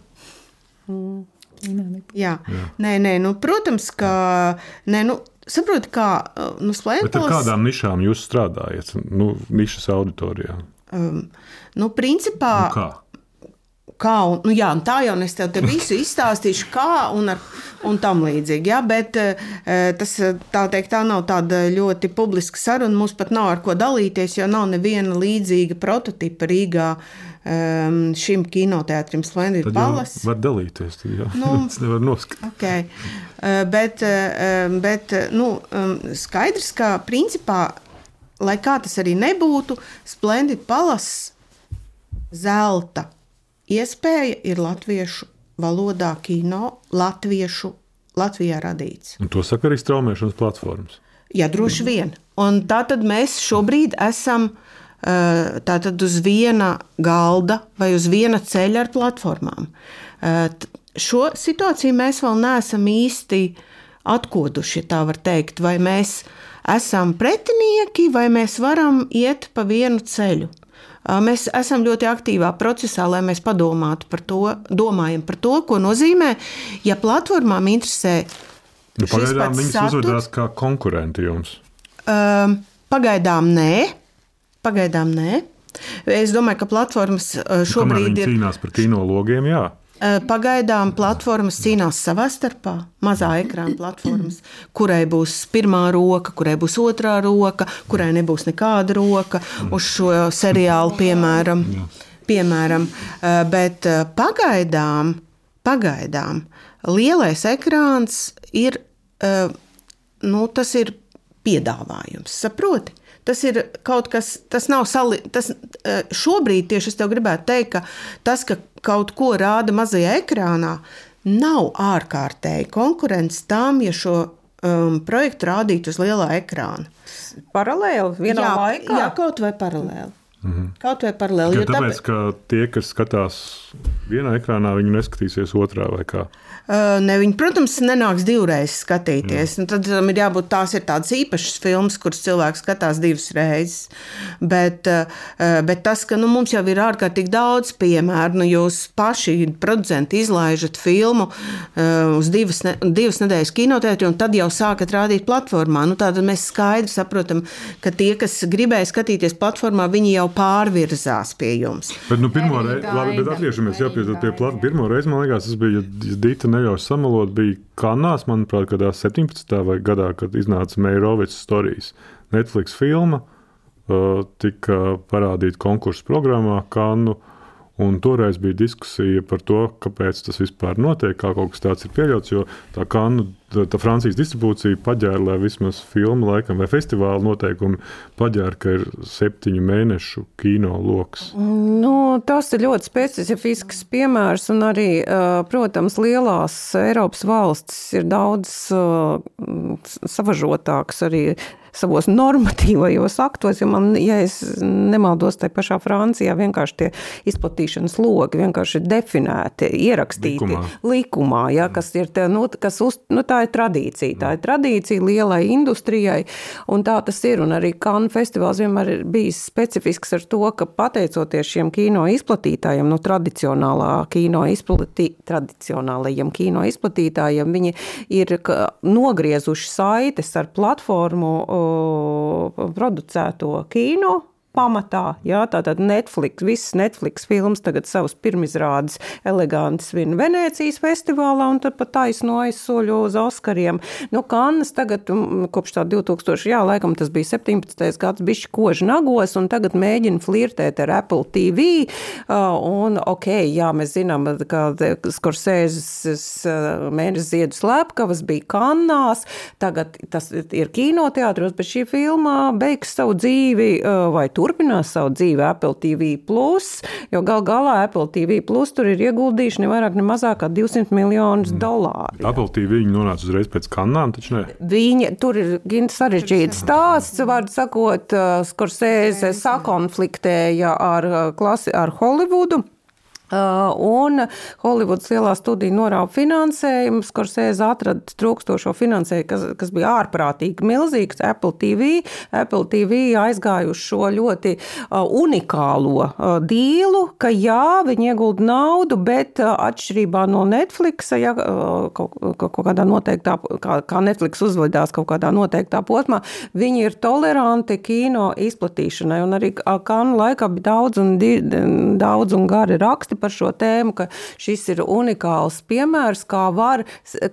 Jā, nē, nē, nu, protams, ka. Nē, nu, Saprotu, kā nu, Bet ar kādām nišām jūs strādājat? Nu, nišas auditorijā. Um, nu, principā, Nu, kā? Kā un, nu, jā, un tā jau es tev te visu izstāstīšu, kā un, ar, un tam līdzīgi. Jā, bet eh, tas tā, teikt, tā nav tāda ļoti publiska saruna. Mums pat nav ar ko dalīties, jo nav neviena līdzīga prototypa Rīgā um, šim kinoteātrim Splendid Palace. var dalīties. Tad jau Nu, [LAUGHS] tas nevar noskaidrot. Okay. Uh, Bet, uh, bet nu, um, skaidrs, ka principā, lai kā tas arī nebūtu, Splendid Palace zelta iespēja ir latviešu valodā kino, latviešu, Latvijā radīts. Un to saka arī straumēšanas platformas. Jā, droši vien. Un tā tad mēs šobrīd esam uh, tātad uz viena galda vai uz viena ceļa ar platformām. T- Šo situāciju mēs vēl neesam īsti atkoduši, ja tā var teikt. Vai mēs esam pretinieki, vai mēs varam iet pa vienu ceļu. Mēs esam ļoti aktīvā procesā, lai mēs padomātu par to, domājam par to, ko nozīmē, ja platformām interesē Nu, pagaidām viņas saturs. uzvedās kā konkurenti jums. Um, pagaidām nē. Pagaidām nē. Es domāju, ka platformas Kamēr šobrīd ir. cīnās par kino logiem, jā. Uh, Pagaidām platformas cīnās savā starpā, mazā ekrāna platformas, kurai būs pirmā roka, kurai būs otrā roka, kurai nebūs nekāda roka uz šo seriālu, piemēram. piemēram. Uh, bet uh, pagaidām, pagaidām lielais ekrāns ir, nu, tas ir piedāvājums, saproti? Tas ir kaut kas, tas nav sali, tas šobrīd tieši es tev gribētu teikt, ka tas, ka kaut ko rāda mazajā ekrānā, nav ārkārtēji konkurence tam, ja šo um, projektu rādītu uz lielā ekrāna. Paralēli, vienā jā, laikā? Jā, kaut vai paralēli. Mm -hmm. Kaut vai paralēli. Tāpēc, tāpēc, ka tie, kas skatās vienā ekrānā, viņi neskatīsies otrā vai kā. Ne, viņi, protams, nenāks divreiz skatīties. Nu, tad um, ir jābūt tās ir tādas īpašas filmas, kuras cilvēks skatās divas reizes. Bet, bet tas, ka nu, mums jau ir ārkārtīgi daudz piemēru, nu, jūs paši producenti izlaižat filmu uz divas, ne, divas nedēļas kinotētri, un tad jau sākat rādīt platformā. Nu, tad mēs skaidri saprotam, ka tie, kas gribēja skatīties platformā, viņi jau pārvirzās pie jums. Bet, nu, pirmo reizi, labi, bet atgriežamies pie, pie plata. Pirmo reizi, man liekas, tas bija Dīta neļaušu samalot, bija Kanās, manuprāt, gadā 17. gadā, kad iznāca Meirovicas stāstījums. Netflix filma uh, tika parādīta konkursu programmā Kanu. Un toreiz bija diskusija par to, kāpēc tas vispār notiek, kā kaut kas tāds ir pieļauts. Jo tā kā nu, tā, tā Francijas distribūcija paģēra, lai vismaz filmu laikam vai festivāla noteikumi paģēra, ka ir septiņu mēnešu kino lokus. Nu, tas ir ļoti specifisks piemērs, un arī, protams, lielās Eiropas valstis ir daudz savažotāks arī savos normatīvajos aktos, jo man, ja es nemaldos, tai pašā Francijā vienkārši tie izplatīšanas logi vienkārši ir definēti, ierakstīti likumā, likumā ja, kas ir, te, nu, kas uz, nu, tā ir tradīcija, tā ir tradīcija lielai industrijai, un tā tas ir, un arī Cannes festivāls vienmēr ir bijis specifisks ar to, ka pateicoties šiem kino izplatītājiem, no nu, tradicionālā kino izplatī, tradicionālajiem kino izplatītājiem, viņi ir nogriezuši saites ar platformu producēto kino pamatā. Jā, tātad Netflix, visas Netflix filmas tagad savus pirmizrādes eleganti svin Venecijas festivālā un tad pat taisno aizsoļo uz Oskariem. Nu, Kannas tagad, kopš tā 2000, jā, laikam tas bija 17. gads, bišķi koži nagos un tagad mēģina flirtēt ar Apple TV. Un, ok, jā, mēs zinām, ka Skorsēzes mēnesis ziedu slepkavas bija Kannās, tagad tas ir kinoteātros, bet šī filma beigs savu dzīvi vai tu turpinās savu dzīvi Apple TV, jo gal galā Apple TV Plus tur ir ieguldījuši ne vairāk, ne mazāk kā 200 miljonus mm. dolāru. Apple TV viņi nonāca uzreiz pēc kanām, taču ne? Viņi, tur ir gan sarežģīts stāsts, var sakot, Skorsēze sakonfliktēja ar, klasi, ar Holivudu. Uh, un Holivudas lielā studija norāva finansējumu. Skorsēze atrada trūkstošo finansējumu, kas, kas bija ārprātīgi milzīgs. Apple TV, Apple TV aizgāja uz šo ļoti uh, unikālo uh, dīlu, ka jā, viņi iegulda naudu, bet atšķirībā no Netflix, ja kaut, kaut kādā noteiktā, kā, kā Netflix uzvedās kaut kādā noteiktā posmā, viņi ir toleranti kino izplatīšanai. Un arī Kanu laikā bija daudz un, daudz un gari raksti par šo tēmu, ka šis ir unikāls piemērs, kā var,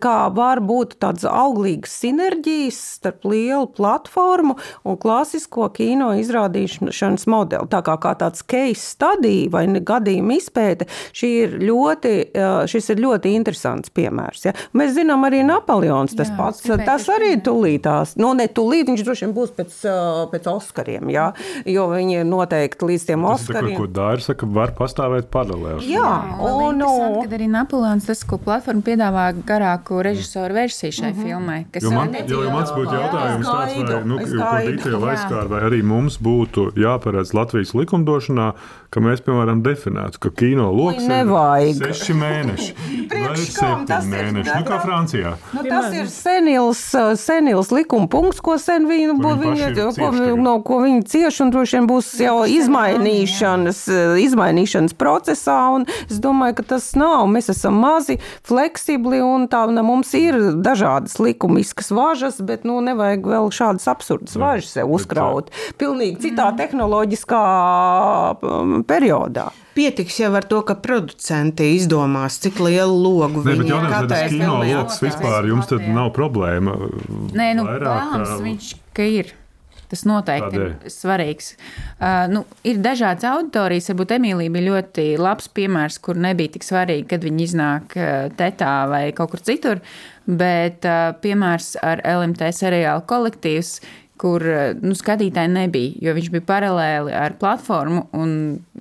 kā var būt tādas auglīgas sinerģijas starp lielu platformu un klasisko kino izrādīšanas modeli. Tā kā, kā tāds case study vai gadījuma izpēte, ir ļoti, šis ir ļoti interesants piemērs. Ja? Mēs zinām arī Napoleons tas Jā, pats, tas arī tulītās, nu ne tulīt, viņš droši vien būs pēc, pēc Oskariem, ja? jo viņi noteikti līdz tiem tas Oskariem. Tas, ko Dāri saka, var pastāvēt paralēli. Jā, jā un, un kad arī Napoleons tas, ko platforma piedāvā garāku režisoru versiju šai mm -hmm. filmai. Jo, man, jo, jo mans būtu jautājums jā, tāds, vai, nu, ko Dītē aizskār, vai arī mums būtu jāparedz Latvijas likumdošanā, ka mēs, piemēram, definētu, ka kino loks nevajag. ir seši mēneši. [LAUGHS] Vai septiņi mēneši, nu kā Francijā. Nu, tas ir senils, senils likuma punkts, ko sen viņi, ko viņi, ko, no, ko viņi cieši, un droši vien būs jau izmainīšanas, izmainīšanas procesā, un es domāju, ka tas nav. Mēs esam mazi, fleksibli, un tā ne, mums ir dažādas likumiskas važas, bet nu, nevajag vēl šādas absurdas važas sev uzkraut. Pilnīgi citā mm. tehnoloģiskā um, periodā. Pietiks jau ar to, ka producenti izdomās, cik lielu logu ne, viņi ir. Tas kino lokus vispār jums tad nav problēma. Nē, nu, Vairāk, vēlams, viņš, ka ir. Tas noteikti Tādēļ. ir svarīgs. Uh, nu, ir dažādas auditorijas, varbūt Emīlija bija ļoti labs piemērs, kur nebija tik svarīgi, kad viņi iznāk uh, tetā vai kaut kur citur, bet uh, piemērs ar LMT seriālu kolektīvs, kur nu, skatītāji nebija, jo viņš bija paralēli ar platformu. Un,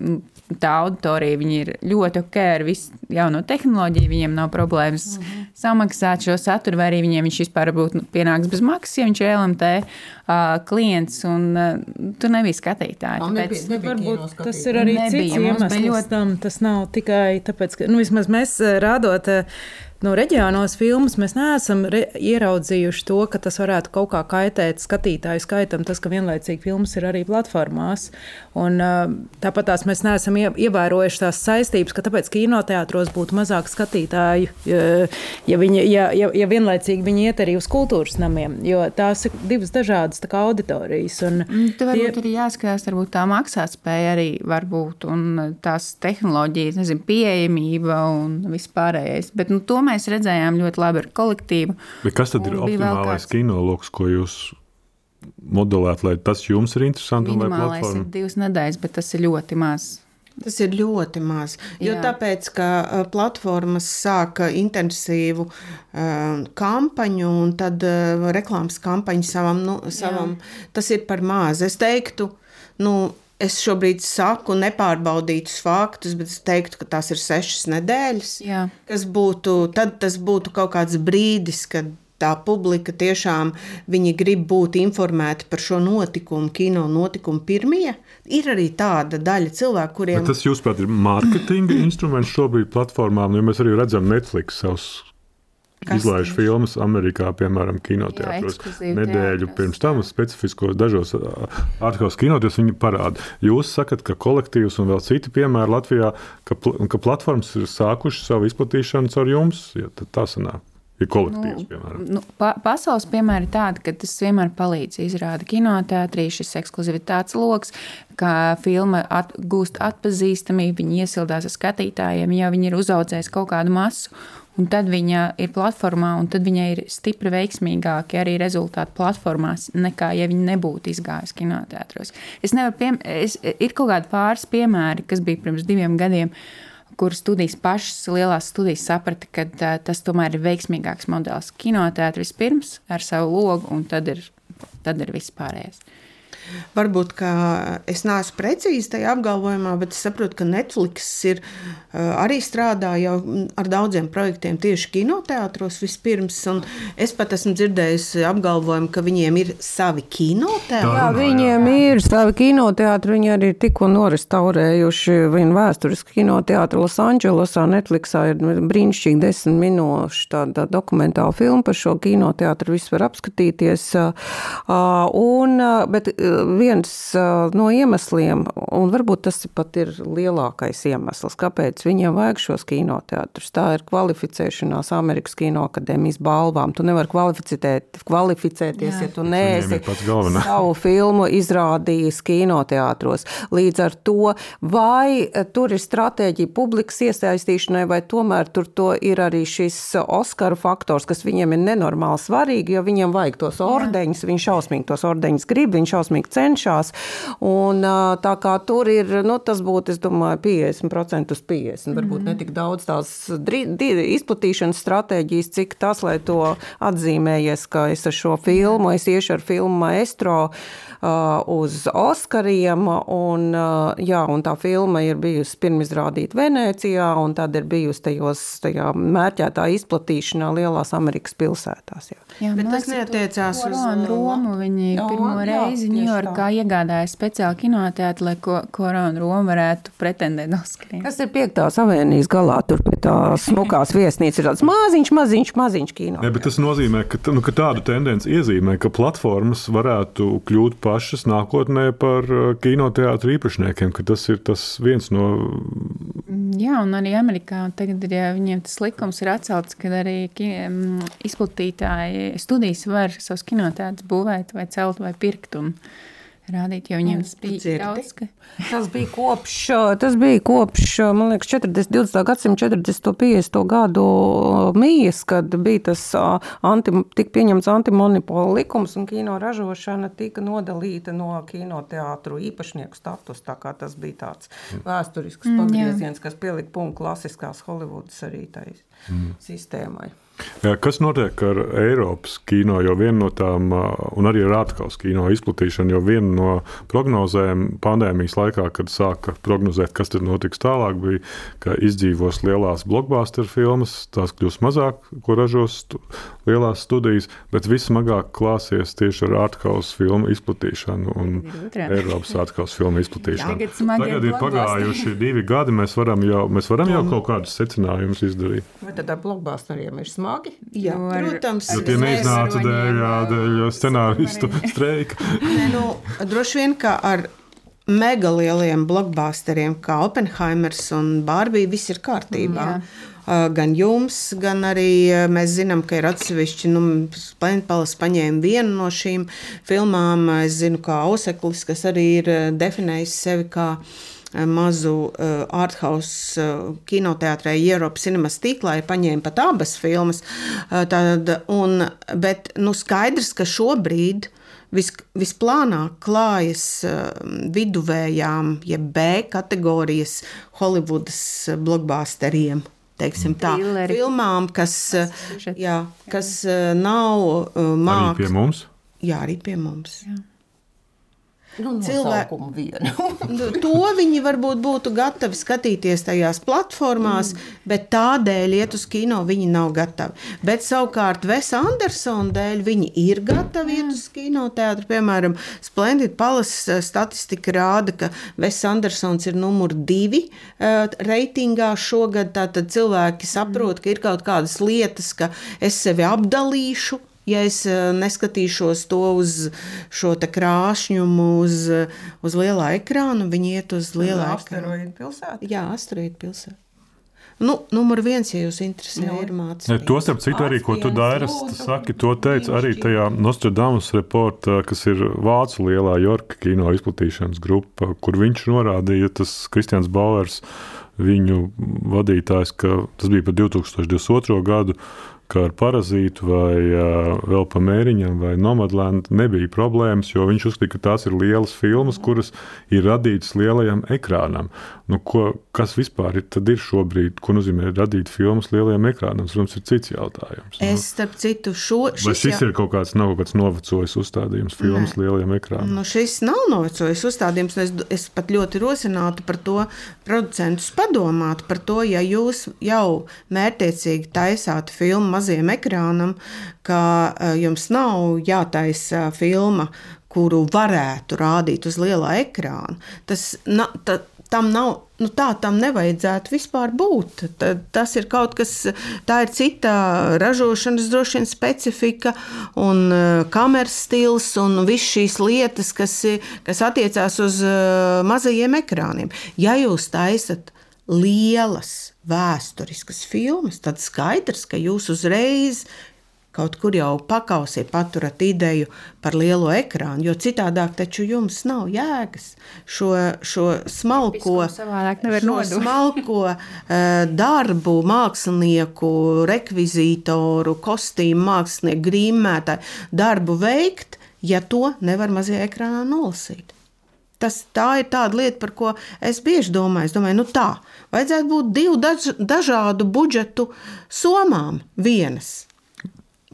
nu, tā auditorija ir ļoti ok ar visu jauno tehnoloģiju. Viņiem nav problēmas mm -hmm. Samaksāt šo saturu, vai arī viņiem viņš vispār būtu pienāks bez maksas, ja viņš ir LMT uh, klients. Un, uh, tur nebija skatītāji. Tāpēc, nebija, nebija varbūt, tas ir arī nebija, cits iemesls ļoti... tam. Tas nav tikai tāpēc, ka nu, vismaz mēs rādot. Uh, no reģionos filmas mēs neesam ieraudzījuši to, ka tas varētu kaut kā kaitēt skatītāju skaitam, tas, ka vienlaicīgi filmas ir arī platformās. Un, tāpat tās mēs neesam ievērojuši tās saistības, ka tāpēc kinoteātros būtu mazāk skatītāju, ja, viņi, ja, ja, ja vienlaicīgi viņi iet arī uz kultūras namiem, jo tās ir divas dažādas kā, auditorijas. Un mm, Tur varbūt tie... ir jāskatās, varbūt tā maksātspēja arī var būt un tās tehnoloģijas, nezinu, pieejamība un vispārējais. Bet, nu, mēs redzējām ļoti labi ar kolektīvu. Bet kas tad ir optimālais kinologs, ko jūs modelēt, lai tas jums ir interesanti? Minimālais ir divas nedēļas, bet tas ir ļoti maz. Tas ir ļoti maz. Jo Jā. tāpēc, ka platformas sāka intensīvu uh, kampaņu, un tad uh, reklāmas kampaņu savam, nu, savam tas ir par maz. Es teiktu, nu, Es šobrīd saku nepārbaudītus faktus, bet es teiktu, ka tās ir sešas nedēļas. Jā. Kas būtu, tad tas būtu kaut kāds brīdis, kad tā publika tiešām grib būt informēta par šo notikumu, kino notikumu pirmie. Ir arī tāda daļa cilvēku, kuriem. Bet tas, jūsuprāt, ir mārketinga instruments šobrīd platformām, jo mēs arī redzam Netflix savus Kas izlaiž filmas Amerikā, piemēram, kinoteātros. Nedēļu teātros, pirms tam specifiskos dažos ārkārtas kinoteātros viņi parāda. Jūs sakat, ka kolektīvs un vēl citi piemēri Latvijā, ka, ka platformas ir sākušas savu izplatīšanu caur jums, ja tā sanāk. Ir kolektīvs, nu, piemēram. Nu, pa, pasaules piemēri ir tādi, ka tas vienmēr palīdz izrādīt kinoteātrī šis ekskluzivitātes lokus, ka filma at, gūst atpazīstamību, viņi iesildās ar skatītājiem, ja viņi ir uzaudzējuši kaut kādu masu un tad viņa ir platformā, un tad viņai ir stipri veiksmīgāki arī rezultāti platformās, nekā ja viņa nebūtu izgājusi kinoteātros. Es nevaru, piem... es, ir kaut kādi pāris piemēri, kas bija pirms diviem gadiem. Kur studijas pašas, lielās studijas saprata, ka tā, tas tomēr ir veiksmīgāks modelis. Kinoteātris vispirms ar savu logu, un tad ir, tad ir viss pārējais. Varbūt es neesmu precīzi tajā apgalvojumā, bet es saprotu, ka Netflix ir, arī strādā jau ar daudziem projektiem tieši kinoteātros vispirms. Es pat esmu dzirdējusi apgalvojumu, ka viņiem ir savi kinoteātri. Jā, viņiem ir savi kinoteātri. Viņi arī tikko norestaurējuši vienu vēsturisku kinoteātru Losandželosā. Netflixā ir brīnišķīgi desmit minūšu tāda dokumentāla filma par šo kinoteātru. Viss var apskatīties. Un, bet viens no iemesliem, un varbūt tas pat ir lielākais iemesls, kāpēc viņiem vajag šos kinoteātrus. Tā ir kvalificēšanās Amerikas Kinoakadēmijas balvām. Tu nevari kvalificēties, Jā. ja tu neesi [LAUGHS] savu filmu izrādījis kinoteātros. Līdz ar to, vai tur ir stratēģija publikas iesaistīšanai, vai tomēr tur ir arī šis Oskaru faktors, kas viņiem ir nenormāli svarīgi, jo viņiem vajag tos ordeņus, viņi šausmīgi tos ordeņus grib, viņi šausmīgi cenšas. Un, tā kā tur ir, nu, tas būtu, es domāju, 50% uz 50. Varbūt mm. ne tik daudz tās izplatīšanas stratēģijas, cik tas, lai to atzīmējies, ka es ar šo filmu, es iešu ar filmu Maestro uz Oskariem. Un, jā, un tā filma ir bijusi pirmizrādīta Venecijā, un tad ir bijusi tajos tajā mērķētā izplatīšanā lielās Amerikas pilsētās. Jā. Jā, Bet tas neatiecās uz Romu. Viņi jā, pirmo jā, reizi Ņujorkā iegādāja speciāli kinoteātri, lai ko, Korona Roma varētu pretendēt Oskariem. Tas ir piektās avēnijas galā, tur pie tā smukās viesnīcas ir tāds maziņš, maziņš, maziņš kino. Ne, bet tas nozīmē, ka, nu, ka tādu tendenci iezīmē, ka platformas varētu kļūt pašas nākotnē par uh, kinoteātru īpašniekiem, ka tas ir tas viens no. Jā, un arī Amerikā tagad ir, ja viņiem tas likums ir atcelts, kad arī izplatītāji studijas var savus kinoteātrus būvēt vai celt vai pirkt. Un, rādīt, jo viņiem tas bija dzirdi? daudz. Ka... Tas bija kopš, tas bija kopš man liekas, 40, 20. gadsimta 40. 50. gadu mijas, kad bija tas anti, tika pieņemts antimonopola likums un kino ražošana tika nodalīta no kinoteātru īpašnieku status. Tā kā tas bija tāds vēsturisks pagrieziens, kas pielika punktu klasiskās Holivudas arī tai mm. sistēmai. Kas notiek ar Eiropas kino? Jo viena no tām, un arī ar ārkārtas kino izplatīšanu, jo viena no prognozēm pandēmijas laikā, kad sāka prognozēt, kas tad notiks tālāk, bija, ka izdzīvos lielās blockbuster filmas, tās kļūs mazāk, ko ražos stu, lielās studijas, bet vismagāk klāsies tieši ar ārkārtas filmu izplatīšanu un Eiropas ārkārtas filmu izplatīšanu. Tagad, Tagad ir pagājuši divi gadi, mēs varam jau, mēs varam jau kaut kādus secinājumus izdarīt. Vai tad ar blockbusteriem ir smagi? Smagi. Jā, Jo ar- protams, Jo tie neiznāca dēļ, dēļ scenāristu streika. [LAUGHS] Nē, nu, droši vien, ka ar mega lieliem blockbusteriem, kā Oppenheimers un Bārbija, viss ir kārtībā. Jā. Uh, Gan jums, gan arī uh, mēs zinām, ka ir atsevišķi. Nu, Splendpalas paņēma vienu no šīm filmām. Es zinu, kā Auseklis, kas arī ir uh, definējis sevi kā uh, mazu uh, arthouse uh, kinoteātrē, Eiropas cinemas tīklā, ir paņēma pat abas filmas. Uh, tad, un, bet nu, skaidrs, ka šobrīd vis, visplānāk klājas uh, viduvējām, jeb B kategorijas Holivudas blockbusteriem. Teiksim, tā, Trilleri. filmām, kas, uh, jā, kas uh, nav uh, Arī pie mums. Jā, arī pie mums. Jā. Nu, Cilvē- nosaukumu vienu. [LAUGHS] Nu, To viņi varbūt būtu gatavi skatīties tajās platformās, mm. bet tādēļ iet uz kino viņi nav gatavi. Bet savukārt Vesa Andersona dēļ viņi ir gatavi iet uz kinoteātru. Piemēram, Splendid Palace statistika rāda, ka Vesa Andersons ir numur divi uh, reitingā šogad. Tātad cilvēki saprot, ka ir kaut kādas lietas, ka es sevi apdalīšu. Ja es eh, neskatīšos to uz šo te krāšņumu, uz, uz lielā ekrāna, viņi iet uz lielā. Asteroīdu pilsēta. Jā, asteroīdu pilsēta. Nu, numur viens, ja jūs interesē, Nu. ir Ne, mācība. To starp citu arī, ko tu dari, saki, to teica arī tajā Nostradamus reportā, kas ir Vācu lielā Jorka kino izplatīšanas grupa, kur viņš norādīja, tas Kristians Bauers, viņu vadītājs, ka tas bija par 2022. gadu, ka ar parazītu vai vēl pa mēriņam vai Nomadland nebija problēmas, jo viņš uzskatīja, ka tās ir lielas filmas, kuras ir radītas lielajam ekrānam. Nu, ko, kas vispār ir, ir šobrīd, ko nozīmē radīt filmas lielajam ekrānam? Protams, ir cits jautājums. Nu, Es, starp citu, šo, Vai šis jau- ir kaut kāds, nav kaut kāds novecojis uzstādījums filmas Nē. lielajam ekrānam? Nu, šis nav novecojis uzstādījums. un Es, es pat ļoti rosinātu par to producentus padomāt par to, ja jūs jau mērķiecīgi taisāt filmu mazajam ekrānam, ka eh, jums nav jātaisa filma, kuru varētu rādīt uz lielā ekrāna. Tas, na, ta, tam nav. Nu, tā tam nevajadzētu vispār būt. Ta, tas ir kaut kas, tā ir cita ražošanas droši vien specifika un uh, kameras stils un visas šīs lietas, kas, kas attiecās uz uh, mazajiem ekrāniem. Ja jūs taisat lielas vēsturiskas filmas, tad skaidrs, ka jūs uzreiz kaut kur jau pakausī paturat ideju par lielo ekrānu, jo citādāk taču jums nav jēgas šo, šo smalko, šo smalko eh, darbu, mākslinieku, rekvizītoru, kostīmu mākslinieku, grīmētāju darbu veikt, ja to nevar mazajā ekrānā nolasīt. Tas, tā ir tāda lieta, par ko es bieži domāju. Es domāju, nu tā, vajadzētu būt divu daž, dažādu budžetu somām vienas.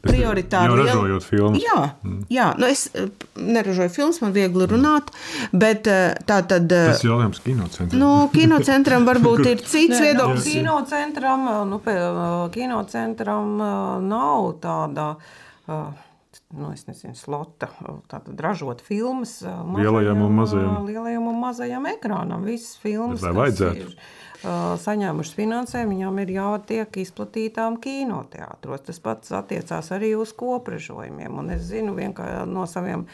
Prioritāri Jau ražojot filmas. Jā, jā. Nu es eh, neražoju filmas, man viegli runāt, bet eh, tā tad. eh, Tas ir jautājums kinocentram. Nu, kinocentram varbūt [LAUGHS] ir cits viedoklis. Kinocentram, nu, pie, kinocentram nav tāda. Nu, nezinu, slota, tātad ražot filmas mazajam, Lielajam un mazajam. lielajam un mazajam ekrānam. Visas filmas, kas ir, uh, saņēmušas finansējumu, viņām ir jātiek izplatītām kinoteātros. Tas pats attiecās arī uz kopražojumiem. Un es zinu vienkārši no saviem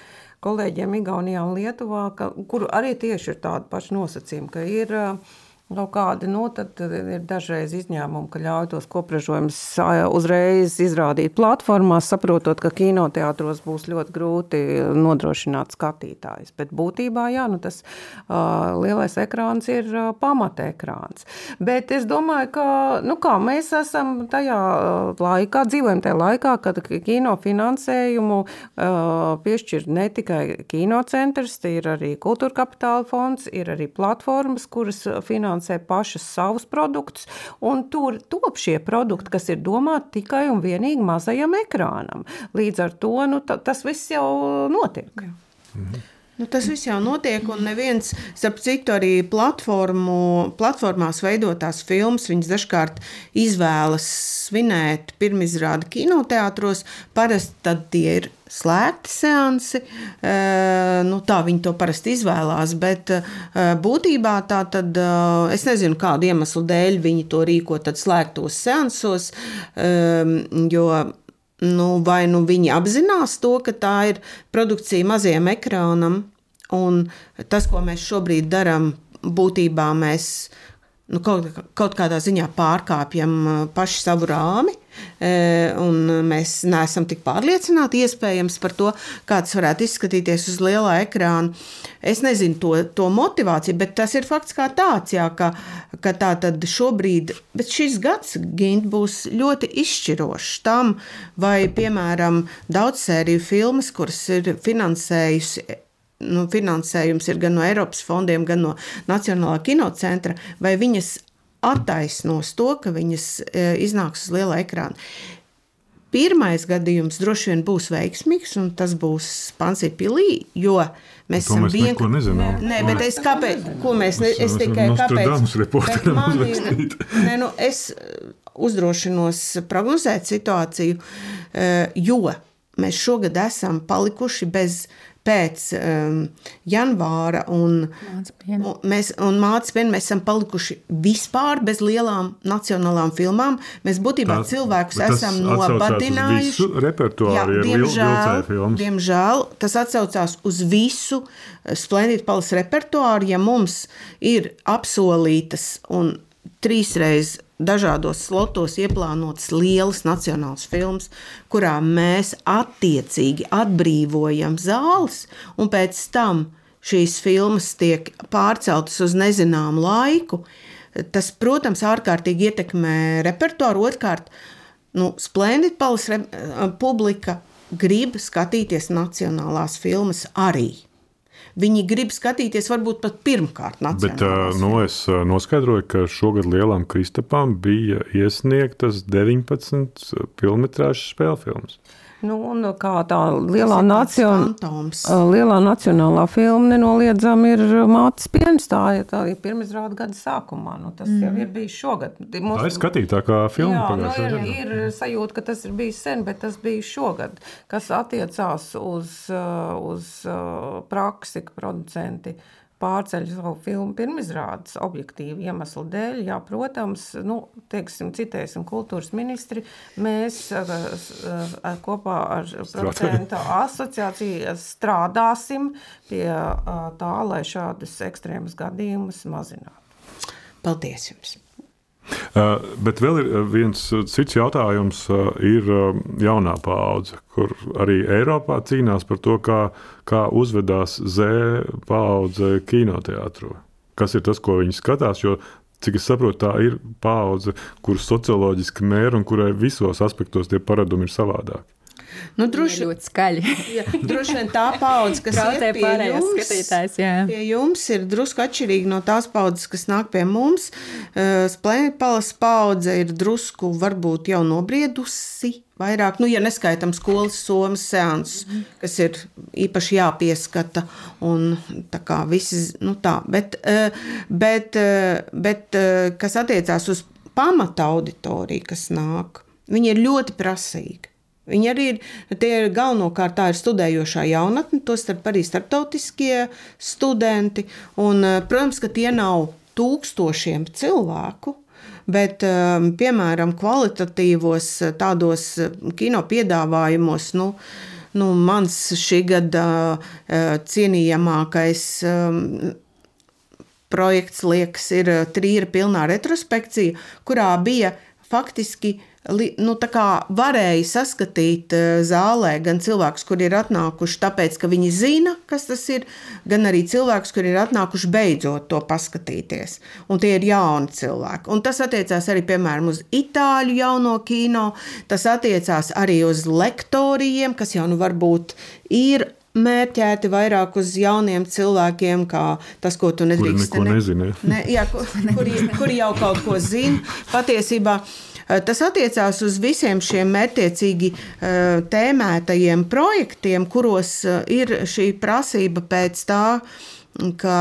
kolēģiem Igaunijā un Lietuvā, ka, kur arī tieši ir tādi paši nosacījumi, ka ir uh, Kaut kādi, nu, ir dažreiz izņēmumi, ka ļauj tos kopražojumus uzreiz izrādīt platformās, saprotot, ka kinoteātros būs ļoti grūti nodrošināt skatītājus. Bet būtībā, jā, nu, tas uh, lielais ekrāns ir uh, pamata ekrāns. Bet es domāju, ka, nu kā, mēs esam tajā laikā, dzīvojam tajā laikā, kad kino finansējumu uh, piešķir ne tikai kinocentrs, ir arī kultūra kapitāla fonds, ir arī platformas, kuras finansē finansē pašas savus produktus, un tur top šie produkti, kas ir domāti tikai un vienīgi mazajam ekrānam. Līdz ar to nu, tas viss jau notiek. Mhm. Nu, tas viss jau notiek, un neviens, starp citu, arī platformu, platformās veidotās filmas, viņas dažkārt izvēlas svinēt pirmizrādi kinoteātros. Parasti tie ir slēgti seansi. Nu, tā viņi to parasti izvēlās, bet būtībā tā tad es nezinu, kādu iemeslu dēļ viņi to rīko slēgtos seansos. Jo nu, vai nu viņi apzinās to, ka tā ir produkcija mazajam ekrānam, un tas, ko mēs šobrīd darām, būtībā mēs nu, kaut, kaut kādā ziņā pārkāpjam paši savu rāmi. Un mēs neesam tik pārliecināti iespējams par to, kā tas varētu izskatīties uz lielā ekrāna. Es nezinu to, to motivāciju, bet tas ir fakts kā tāds, jā, ka, ka tā tad šobrīd, bet šis gads Gint būs ļoti izšķirošs tam, vai, piemēram, daudz sēriju filmas, kuras ir finansējusi nu, finansējums ir gan no Eiropas fondiem, gan no Nacionālā kinocentra, vai viņas attaisnos to, ka viņas e, iznāks uz liela ekrāna. Pirmais gadījums droši vien būs veiksmīgs, un tas būs Pansija pilī, jo mēs to esam mēs neko nezinām. Nē, bet es kāpēc, ko mēs, ne, es tikai kāpēc, bet man ir, nē, nu, es uzdrošinos prognozēt situāciju, e, jo mēs šogad esam palikuši bez pēc um, janvāra un, mēs, un piena mēs esam palikuši vispār bez lielām nacionālām filmām. Mēs būtībā tā, cilvēkus esam nobadinājuši. Repertuāri jā, diemžēl, diemžēl tas atsaucās uz visu Splendid Palace repertuāru, ja mums ir apsolītas un trīsreiz dažādos slotos ieplānotas lielas nacionālas filmas, kurā mēs attiecīgi atbrīvojam zāles, un pēc tam šīs filmas tiek pārceltas uz nezināmu laiku. Tas, protams, ārkārtīgi ietekmē repertuāru. Otrkārt, nu, Splendid Palace publika grib skatīties nacionālās filmas arī. Viņi grib skatīties varbūt pat pirmkārt Bet, nu, es noskaidroju, ka šogad lielām kristapām bija iesniegtas 19 filmetrāžas spēļu filmas. Nu, un kā tā lielā, nacion... lielā nacionālā filma nenoliedzami ir mātes piens. Tā, ja tā ir pirmizrāda gada sākumā. Nu, tas mm. jau ir bijis šogad. Mums... Tā ir skatītākā filma. Jā, nu, ir, ir sajūta, ka tas ir bijis sen, bet tas bija šogad, kas attiecās uz, uz praksi, ka producenti pārceļ savu filmu pirmizrādes objektīvu iemeslu dēļ. Jā, protams, nu, teiksim, citēsim kultūras ministri, mēs kopā ar producentu asociāciju strādāsim pie tā, lai šādas ekstrēmas gadījumus mazinātu. Paldies jums! Uh, bet vēl ir viens cits jautājums, ir jaunā paudze, kur arī Eiropā cīnās par to, kā, kā uzvedās Z paudze kinoteātrī. Kas ir tas, ko viņi skatās? Jo cik es saprotu, tā ir paudze, kuras socioloģiski mēra un kurai visos aspektos tie paradumi ir savādāki. Nu, droši, ļoti skaļi. jā, droši vien tā paudze, kas ir pie jums, pie jums, ir drusku atšķirīga no tās paudzes, kas nāk pie mums. Uh, Splēnpalas paudze ir drusku varbūt jau nobriedusi. Vairāk, nu, ja neskaitām skolas somas seansus, mm -hmm. kas ir īpaši jāpieskata. Un, tā kā visi, nu tā, bet, uh, bet, uh, bet kas attiecās uz pamata auditoriju, kas nāk, viņi ir ļoti prasīgi. Viņi arī ir, tie ir galvenokārt tā ir studējošā jaunatne, tostarp arī starptautiskie studenti. Un, eh, protams, ka tie nav tūkstošiem cilvēku, bet, eh, piemēram, kvalitatīvos eh, tādos kino piedāvājumos, nu, nu, mans šī gada cienījamākais projekts, liekas, ir trīra pilnā retrospekcija, kurā bija faktiski nu, varēja saskatīt eh, zālē gan cilvēkus, kuri ir atnākuši tāpēc, ka viņi zina, kas tas ir, gan arī cilvēkus, kuri ir atnākuši beidzot to paskatīties. Un tie ir jauni cilvēki. Un tas attiecās arī piemēram uz itāļu jauno kino, tas attiecās arī uz lektoriem, kas jau nu varbūt ir mērķēti vairāk uz jauniem cilvēkiem, kā tas, ko tu nedrīkst. Kuri neko nezina. Ne, jā, kuri, kuri jau kaut ko zina. Patiesībā Eh, tas attiecās uz visiem šiem mērķiecīgi eh, tēmētajiem projektiem, kuros eh, ir šī prasība pēc tā, ka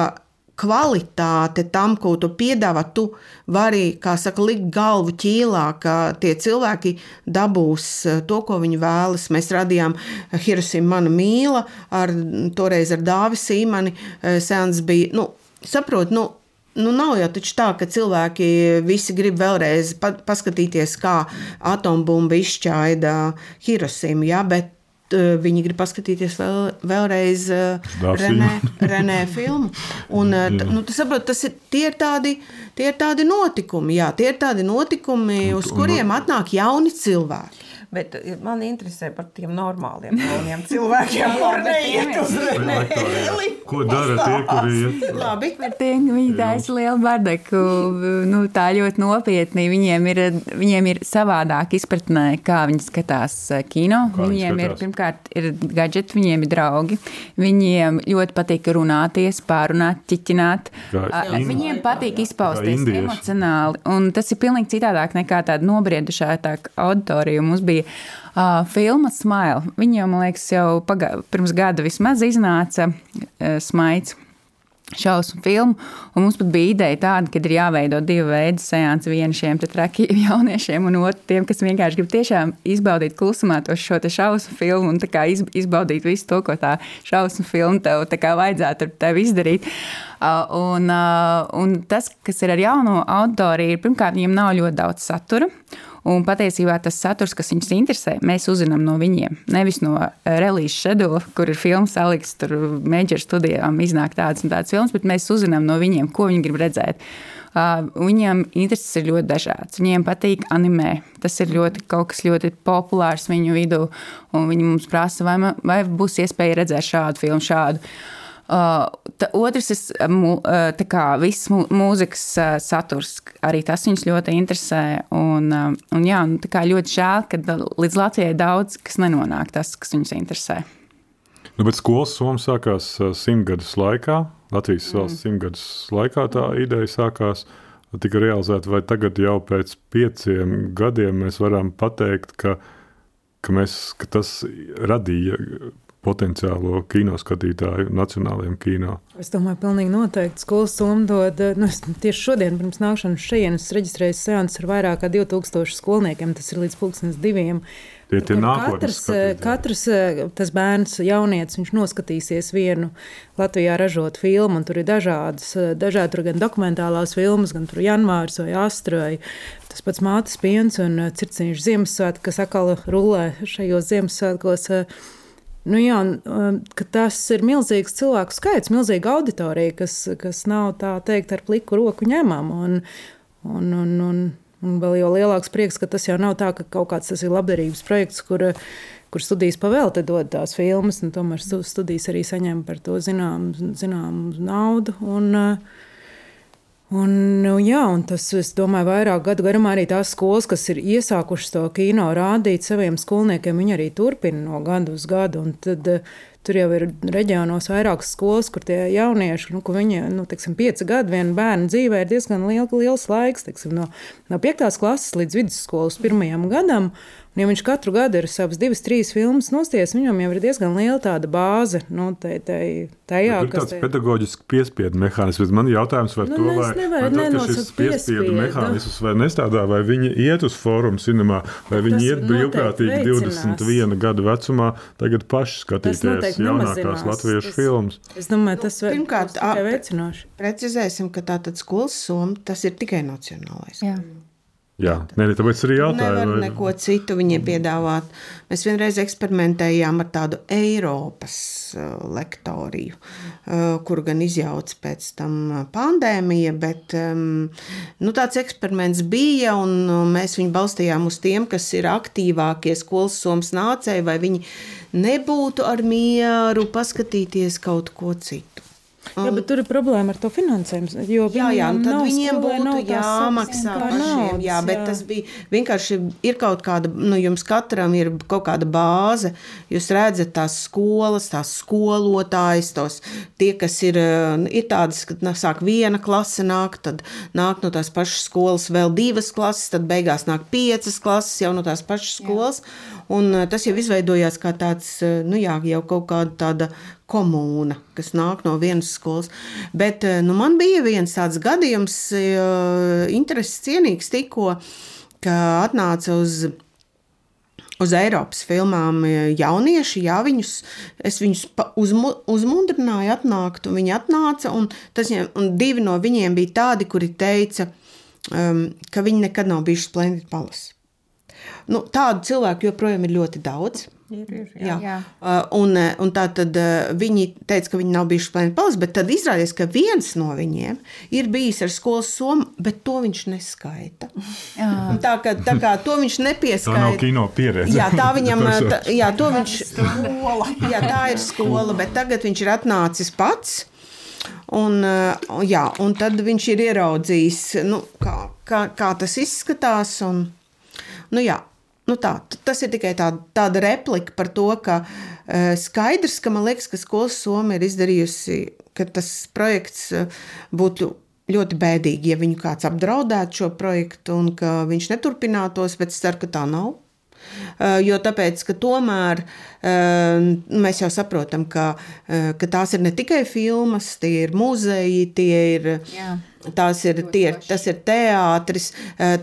kvalitāte tam, ko tu piedāvā, tu vari, kā saka, likt galvu ķīlā, ka tie cilvēki dabūs to, ko viņi vēlas. Mēs radījām Hirosim Manu mīla, ar, toreiz ar Dāvi Sīmani. Sēns bija, nu, saprot, nu, Nu, nav jau tā, ka cilvēki visi grib vēlreiz pa, paskatīties, kā atombumba izšķaida Hirosimu, ja, bet uh, viņi grib paskatīties vēl, vēlreiz uh, Renē, [LAUGHS] Renē filmu. Un, t, nu, saprot, tas ir, tie, ir tādi, tie ir tādi notikumi, jā, tie ir tādi notikumi, uz kuriem atnāk jauni cilvēki. Bet eh, man interesē par tiem normāliem jauniem cilvēkiem, kuriem neiet uz rēli. Ko dara tie, kuri iet? Labi. Tie, viņi taisa lielu bardaku, nu, tā ļoti nopietni. Viņiem ir, viņiem ir savādāk izpratnē, kā viņi skatās eh, kino. Kā viņiem skatās? ir, pirmkārt, ir gadgeti, viņiem ir draugi. Viņiem ļoti patīk runāties, pārunāt, ķiķināt. Kā viņiem patīk izpausties emocionāli. Un tas ir pilnīgi citādāk nekā tāda nobriedušātāka auditorija. Mums bija bija uh, filma Smile. Viņa jau, man liekas, jau pagā, pirms gada vismaz iznāca uh, smaids. Šausmu filmu, un mums pat bija ideja tāda, ka ir jāveido divi veidi sēnes. Vienu šiem trakiem [LAUGHS] jauniešiem, un otru tiem, kas vienkārši grib tiešām izbaudīt klusumā to šo šausmu filmu un izbaudīt visu to, ko tā šausmu filma tev vajadzētu tev izdarīt. Uh, un, uh, un tas, kas ir ar jauno autoriju, ir pirmkārt, viņiem nav ļoti daudz satura. Un patiesībā tas saturs, kas viņus interesē, mēs uzzinām no viņiem. Nevis no eh, release schedule, kur ir filmas salikts, tur mēģinājumu studijām iznāk tādas un tādas filmas, bet mēs uzzinām no viņiem, ko viņi grib redzēt. Uh, viņiem intereses ir ļoti dažādas. Viņiem patīk anime. Tas ir ļoti, kaut kas ļoti populārs viņu vidū. Viņi mums prasa, vai, man, vai būs iespēja redzēt šādu filmu, šādu. Uh, Uh, otrs ir uh, kā, viss mūzikas uh, saturs. Arī tas viņus ļoti interesē. Un, un jā, nu, ļoti žēl, ka līdz Latvijai daudz kas nenonāk tas, kas viņus interesē. Nu, bet skolas soma sākās simtgadus laikā. Latvijas mm. valsts simtgadus laikā tā ideja sākās. Tika realizēta, vai tagad jau pēc pieciem gadiem mēs varam pateikt, ka, ka, mēs, ka tas radīja potenciālo kino skatītāju nacionālajiem kino. Es domāju, pilnīgi noteikti skolas summa dod. Nu, es tieši šodien, pirms nākšanas šejienes, reģistrēju seansus ar vairāk kā 2000 skolniekiem. Tas ir līdz pulkstenes diviem. Tie ir katrs, katrs tas bērns, jaunietis, viņš noskatīsies vienu Latvijā ražotu filmu, un tur ir dažādas, dažādi tur gan dokumentālās filmas, gan tur janvārs vai astrai. Tas pats mātes piens un circiņš Ziemassvētku, kas atkal rulē šajos Ziemassvētkos. Nu jā, um, tas ir milzīgs cilvēku skaits, milzīga auditorija, kas, kas nav tā teikt ar pliku roku ņemama. Un, un, un, un, un vēl jau lielāks prieks, ka tas jau nav tā, ka kaut kāds tas ir labdarības projekts, kur, kur studijas pavēlti dod tās filmas, un tomēr studijas arī saņem par to zināmu zinām naudu. Un, uh, Un, nu, jā, un tas, es domāju, vairāk gadu garumā arī tās skolas, kas ir iesākušas to kino rādīt saviem skolniekiem, viņi arī turpina no gada uz gadu. Tad Tur jau ir reģionos vairākas skolas, kur tie jaunieši, nu, viņi nu, teiksim, pieci gadi viena bērna dzīvē ir diezgan liel, liels laiks. Teiksim, no, no 5. klases līdz vidusskolas pirmajam gadam. Un, ja viņš katru gadu ir savas divas, trīs filmas nosties, viņam jau ir diezgan liela tāda bāze. Nu, te, te, tajā, ir tāds te... pedagoģisks piespiedu mehānisms. Man ir jautājums par nu, to, vai, vai tad, šis piespiedu mehānisms vai nestrādā, vai viņi iet uz fórumu cinemā, vai viņi Tas iet brīvprātīgi 21 gadu vecumā, tagad paši skatīties jaunākās latviešu filmas. Es domāju, tas vēl pirmkārt veicinoši. Precizēsim, ka tā tad skolas summa tas ir tikai nacionālais. Jā. Jā, nē, tāpēc arī jautāju. Nevar vai- neko citu viņiem piedāvāt. Mēs vienreiz eksperimentējām ar tādu Eiropas uh, lektoriju, uh, kuru gan izjauca pēc tam uh, pandēmija, bet um, nu, tāds eksperiments bija, un mēs viņu balstījām uz tiem, kas ir aktīvākie skolas somas nācēji, vai viņi nebūtu ar mieru paskatīties kaut ko citu. Jā, bet tur ir problēma ar to finansējumu. Jo Jā, jā, viņiem un tad viņiem būtu jāmaksā pašiem. naudas, Jā, bet tas bija vienkārši ir kaut kāda, nu, jums katram ir kaut kāda bāze. Jūs redzat tās skolas, tās skolotājs, tos tie, kas ir, ir tādas, ka nā, sāk viena klase nāk, tad nāk no tās pašas skolas vēl divas klases, tad beigās nāk piecas klases jau no tās pašas skolas. Un eh, tas jau izveidojās kā tāds, nu jā, jau kaut kāda tāda komūna, kas nāk no vienas skolas. Bet eh, nu, man bija viens tāds gadījums, eh, interesants, cienīgs tikko, ka atnāca uz. Uz Eiropas filmām eh, jaunieši, jā, viņus, es viņus uzmu, uzmundrināju, atnākt, un viņi atnāca. Un tas, un divi no viņiem bija tādi, kuri teica, um, ka viņi nekad nav bijuši Splendid Palace. Nu, tādu cilvēku joprojām ir ļoti daudz. Ir, ir, jā. Jā. Jā. Uh, Un, uh, un tā tad uh, viņi teica, ka viņi nav bijuši Planet Palace, bet tad izrādījās, ka viens no viņiem ir bijis ar skolas somu, bet to viņš neskaita. Un Tā, ka, tā kā to viņš [LAUGHS] Tā nav nepieskaita. kino pieredze. Jā, tā viņam [LAUGHS] tā, jā, to viņš, [LAUGHS] jā, tā ir skola, bet tagad viņš ir atnācis pats. Un, uh, jā, un tad viņš ir ieraudzījis, nu, kā, kā, kā tas izskatās. Un, nu, jā, nu tā, tas ir tikai tā, tāda replika par to, ka uh, skaidrs, ka man liekas, ka skolas soma ir izdarījusi, ka tas projekts uh, būtu ļoti bēdīgi, ja viņu kāds apdraudētu šo projektu un ka viņš neturpinātos, bet es ceru, ka tā nav. Uh, Jo tāpēc, ka tomēr uh, mēs jau saprotam, ka, ka tās ir ne tikai filmas, tie ir muzeji, tie ir, Jā. Tās ir, tie tas ir teātris.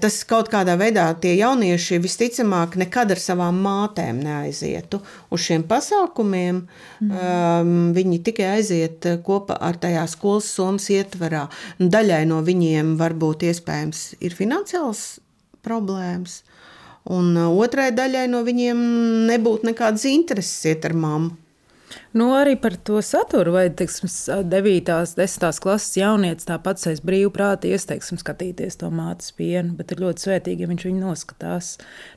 Tas kaut kādā veidā tie jaunieši visticamāk nekad ar savām mātēm neaizietu uz šiem pasākumiem. Um, viņi tikai aiziet kopā ar tajā skolas somas ietvarā. Daļai no viņiem varbūt iespējams ir finansiāls problēmas. Un otrai daļai no viņiem nebūtu nekādas intereses iet ar mammu. Nu, arī par to saturu, vai teiksim, 9. un 10. klases jaunietis tāpat aiz brīvprātī ieteiksim skatīties to mātes pienu, bet ir ļoti svētīgi, ja viņš viņu noskatās.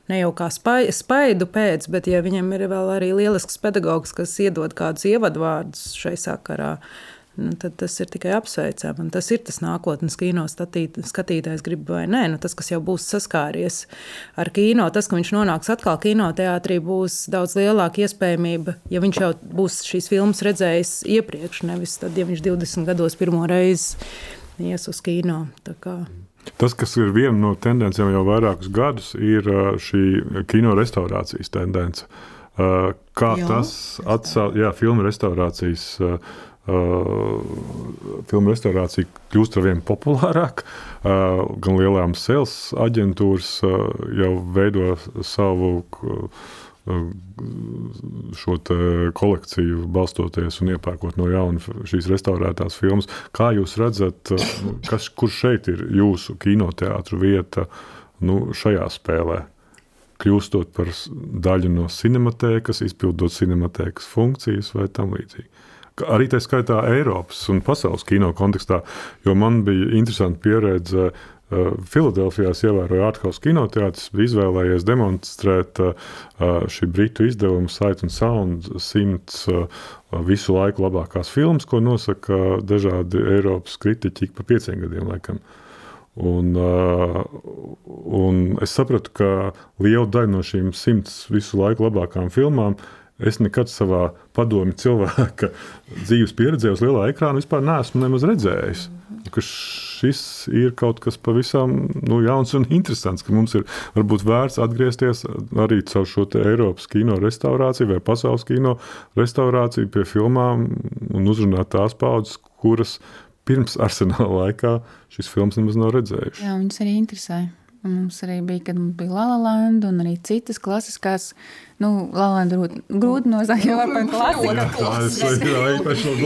Ne jau kā spai, spaidu pēc, bet ja viņam ir vēl arī lielisks pedagogs, kas iedod kādus ievadvārdus šai sakarā. Nu, tad tas ir tikai apsveicami. Tas ir tas nākotnes kino statīt, skatītājs, grib vai nē. Nu, tas, kas jau būs saskāries ar kino, tas, ka viņš nonāks atkal kinoteātrī, būs daudz lielāka iespējamība, ja viņš jau būs šīs filmas redzējis iepriekš, nevis tad, ja viņš 20 gados pirmo reizi ies uz kino. Tā kā- Tas, kas ir viena no tendencēm jau vairākus gadus, ir ā, šī kino restaurācijas tendence. Ā, Kā Jā. tas atsauc, jā, filmu restaurācijas. ā, ā, Filmu restaurācija kļūst ar vien populārāka. ā, Gan lielām sales aģentūras ā, jau veido savu šo kolekciju, balstoties un iepērkot no jauna šīs restaurētās filmas. Kā jūs redzat, kas, kur šeit ir jūsu kinoteātris vieta nu, šajā spēlē? Kļūstot par daļu no cinematēkas, izpildot cinematēkas funkcijas vai tam līdzīgi. Arī tā skaitā Eiropas un pasaules kino kontekstā, jo man bija interesanti pieredze. uh, Filadelfijā es ievēroju Arthouse kinoteātris, bija izvēlējies demonstrēt uh, uh, šī britu izdevuma Sight and Sound simts visu laiku labākās filmas, ko nosaka dažādi Eiropas kritiķi ik pa pieciem gadiem. Laikam. Un, un es sapratu, ka liela daļa no šīm simts visu laiku labākām filmām es nekad savā padomi cilvēka [LAUGHS] dzīves pieredzē uz lielā ekrāna vispār neesmu redzējis. Šis ir kaut kas pavisam nu, jauns un interesants, ka mums ir varbūt vērts atgriezties arī caur šo Eiropas kino restaurāciju vai pasaules kino restaurāciju pie filmām un uzrunāt tās paudzes, kuras pirms arsenāla laikā šīs filmas nemaz nav redzējušas. Jā, viņas arī interesē. Un mums arī bija, kad mums bija Lalalanda un arī citas klasiskās, nu, Lalalanda grūti jo var par klasiku. Tas ir īpaši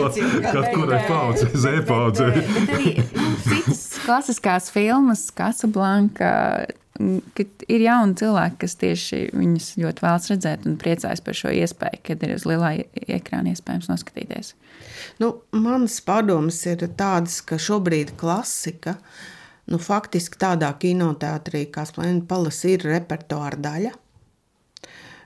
kaut kurai paudzei, Z paudzei. Bet arī nu, citas klasiskās filmas, Casablanca, ka ir jauni cilvēki, kas tieši viņus ļoti vēlas redzēt un priecājas par šo iespēju, kad ir uz lielā ekrāna iespējams noskatīties. Nu, Manas pārdomas ir tādas, ka šobrīd klasika, nu, faktiski tādā kinoteātrī kā Splendid Palace, ir repertuāra daļa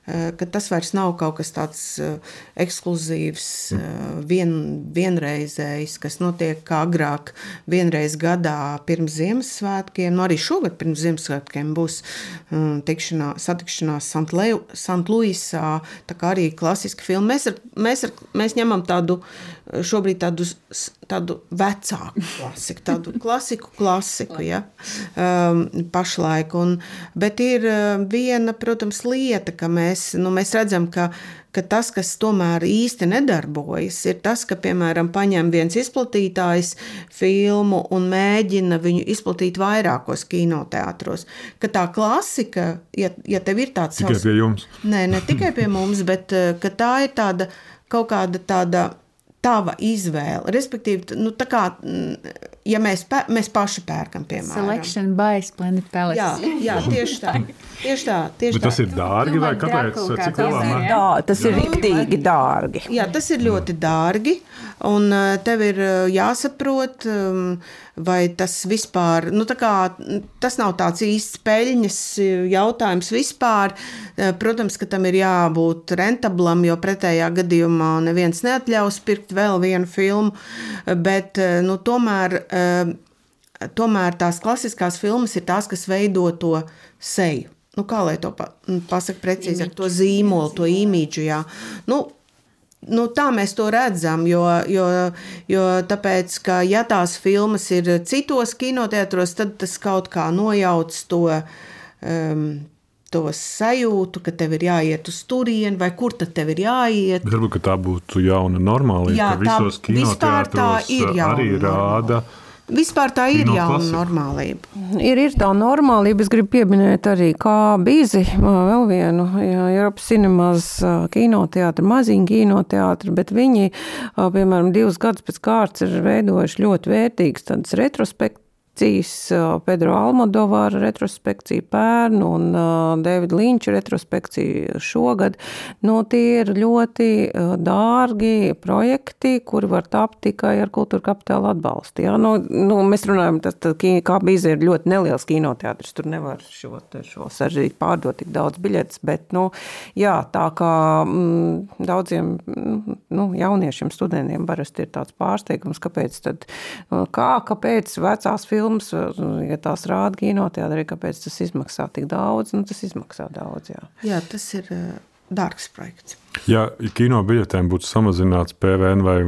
Eh, ka tas vairs nav kaut kas tāds eh, ekskluzīvs, eh, vien, vienreizējs, kas notiek kā agrāk, vienreiz gadā pirms Ziemassvētkiem. Nu, arī šogad pirms Ziemassvētkiem būs tikšanā, satikšanās St. Tā kā arī klasiska filma. Mēs, ar, mēs, ar, mēs ņemam tādu šobrīd tādu, tādu vecāku [LAUGHS] klasiku, tādu klasiku, klasiku ja, um, pašlaik. Un, bet ir viena, protams, lieta, ka mēs, nu, mēs redzam, ka, ka tas, kas tomēr īsti nedarbojas, ir tas, ka, piemēram, paņem viens izplatītājs filmu un mēģina viņu izplatīt vairākos kinoteātros. Ka tā klasika, ja, ja tev ir tāds tikai savs... pie jums. Nē, ne tikai pie mums, bet tā ir tāda kaut kāda tāda tava izvēle. Respektīvi, nu, kā, mm, ja mēs, pē, mēs paši pērkam, piemēram, Selection by Splendid Palace. Jā, jā tieši tā. Tieši tā, tieši Bet tas tā. ir dārgi vai kāpēc? Cik lielā mērā? Jā, tas ir riktīgi dārgi. Jā, tas ir ļoti dārgi, un eh, tev ir eh, jāsaprot, um, vai tas vispār, nu tā kā tas nav tāds īsts peļņas eh, jautājums vispār. Protams, ka tam ir jābūt rentablam, jo pretējā gadījumā neviens neatļaus pirkt vēl vienu filmu, bet nu, tomēr, tomēr tās klasiskās filmas ir tās, kas veido to seju nu, kā lai to pa, nu, pasakā precīzi, ar to zīmolu, to imīģu. Jā. Nu, Nu, tā mēs to redzam, jo, jo, jo tāpēc, ka, ja tās filmas ir citos kinoteātros, tad tas kaut kā nojauc to, um, to sajūtu, ka tev ir jāiet uz turieni, vai kur tad tev ir jāiet. Varbūt tā būtu jauna normālība, Jā, ka visos kinoteātros arī rāda. Normāla Vispār tā ir jauna normālība. Ir, ir tā normālība. Es gribu pieminēt arī kā bīzi, vēl vienu Eiropas cinemās kinoteātru, maziņu kinoteātru, bet viņi, piemēram, divus gadus pēc kārtas ir veidojuši ļoti vērtīgas tādas retrospektīvas retrospekcijas, Pedro Almodovāra retrospekcija pērn un Davida Linča retrospekcija šogad. Nu, tie ir ļoti dārgi projekti, kuri var tapt tikai ar kultūra kapitāla atbalstu. Ja? Nu, nu, mēs runājam, tas kā bija ir ļoti neliels kinoteātris, tur nevar šo, šo saržģīt pārdot tik daudz biļetes, bet nu, jā, tā kā mm, daudziem nu, jauniešiem, studentiem parasti ir tāds pārsteigums, kāpēc tad, kā, kāpēc vecās filmas filmas, ja tās rāda kinoteātrī, kāpēc tas izmaksā tik daudz? Nu, tas izmaksā daudz, jā. Jā, tas ir dārgs projekts. Ja kino biļetēm būtu samazināts PVN vai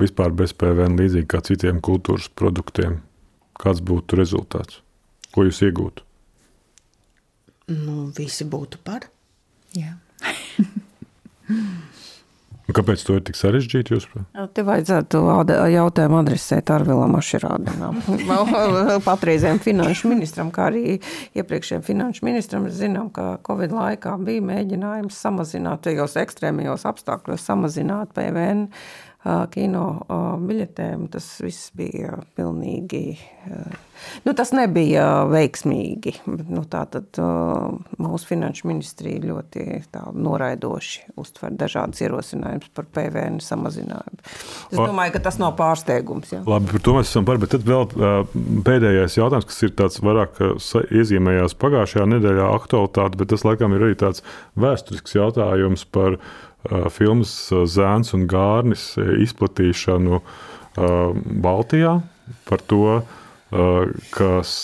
vispār bez PVN līdzīgi kā citiem kultūras produktiem, kāds būtu rezultāts? Ko jūs iegūtu? Nu, visi būtu par. Jā. [LAUGHS] Un kāpēc to ir tik sarežģīti? Jūs? Te vajadzētu jautājumu adresēt Arvilam Ašerādinam, [LAUGHS] patreizējiem finanšu ministram, kā arī iepriekšējiem finanšu ministram. Mēs zinām, ka Covid laikā bija mēģinājums samazināt tajos ekstrēmajos apstākļos, samazināt PVN kino biļetēm. Tas viss bija pilnīgi. Nu, tas nebija veiksmīgi. Nu, Tātad mūsu finanšu ministrija ļoti noraidoši uztver dažādas ierosinājumus par PVN samazinājumu. Es domāju, ka tas nav pārsteigums. Jā. Labi, par to mēs esam par. Bet tad vēl pēdējais jautājums, kas ir tāds vairāk iezīmējās pagājušajā nedēļā aktualitāte, bet tas laikam ir arī tāds vēsturisks jautājums par filmas Zēns un Gārnis izplatīšanu Baltijā par to, kas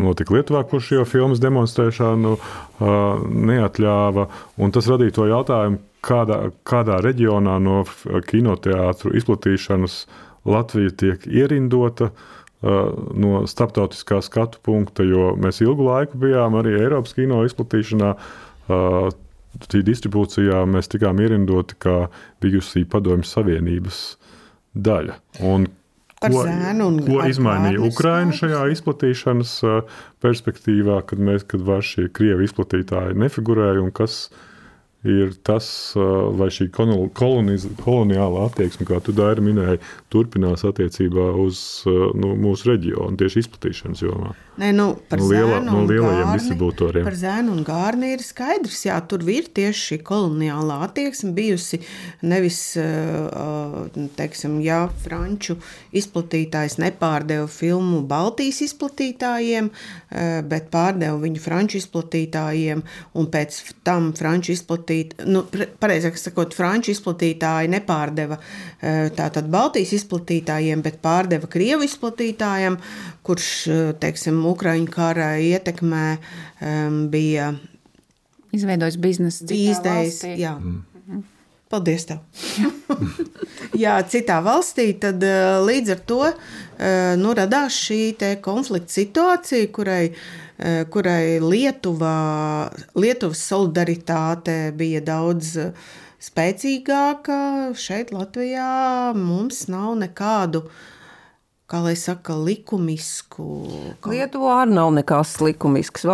notika Lietuvā, kurš jau filmas demonstrēšanu neatļāva. Tas radīja to jautājumu, kādā, kādā reģionā no kinoteātru izplatīšanas Latvija tiek ierindota no starptautiskā skatu punkta, jo mēs ilgu laiku bijām arī Eiropas kino izplatīšanā Šī distribūcijā mēs tikām ierindoti kā bijusī Padomju Savienības daļa. Un ko, ko izmainīja Ukraina šajā izplatīšanas perspektīvā, kad mēs, kad vairs šie krievi izplatītāji nefigurēja un kas ir tas, vai šī koloniz, koloniāla attieksme, kā tu Daira minēji, turpinās attiecībā uz nu, mūsu reģionu tieši izplatīšanas jomā. Nē, nu, par no, liela, no lielajiem gārni, distribūtoriem. Par zēnu un gārni ir skaidrs, jā, tur ir tieši šī koloniālā attieksme bijusi nevis, teiksim, jā, franču izplatītājs nepārdeva filmu Baltijas izplatītājiem, bet pārdeva viņu franču izplatītājiem, un pēc tam franču izplatītājiem izplatīta, nu, pareizāk sakot, franču izplatītāji nepārdeva e, tātad Baltijas izplatītājiem, bet pārdeva Krievu izplatītājiem, kurš, e, teiksim, Ukraiņu kara ietekmē um, bija izveidojis biznesu. Izdējis, jā. Mm. Paldies! [LAUGHS] Jā, citā valstī tad līdz ar to nu, radās šī konflikta situācija, kurai Eh, kurai Lietuvā, Lietuvas solidaritāte bija daudz eh, spēcīgāka. Šeit Latvijā mums nav nekādu uh, kā lai saka, likumisku. Kaut... Lietuvā arī nav nekas likumisks.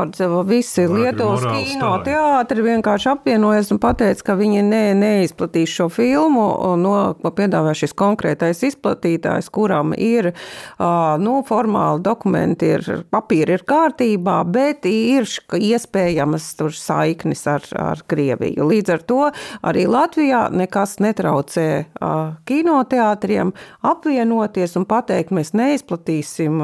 Visi Lietuvas kino teātri vienkārši apvienojas un pateica, ka viņi ne, neizplatīs šo filmu. No, piedāvā šis konkrētais izplatītājs, kuram ir nu, formāli dokumenti, ir papīri ir kārtībā, bet ir iespējamas saiknes ar, ar Krieviju. Līdz ar to arī Latvijā nekas netraucē kinoteātriem apvienoties un pateikt, mēs mēs neizplatīsim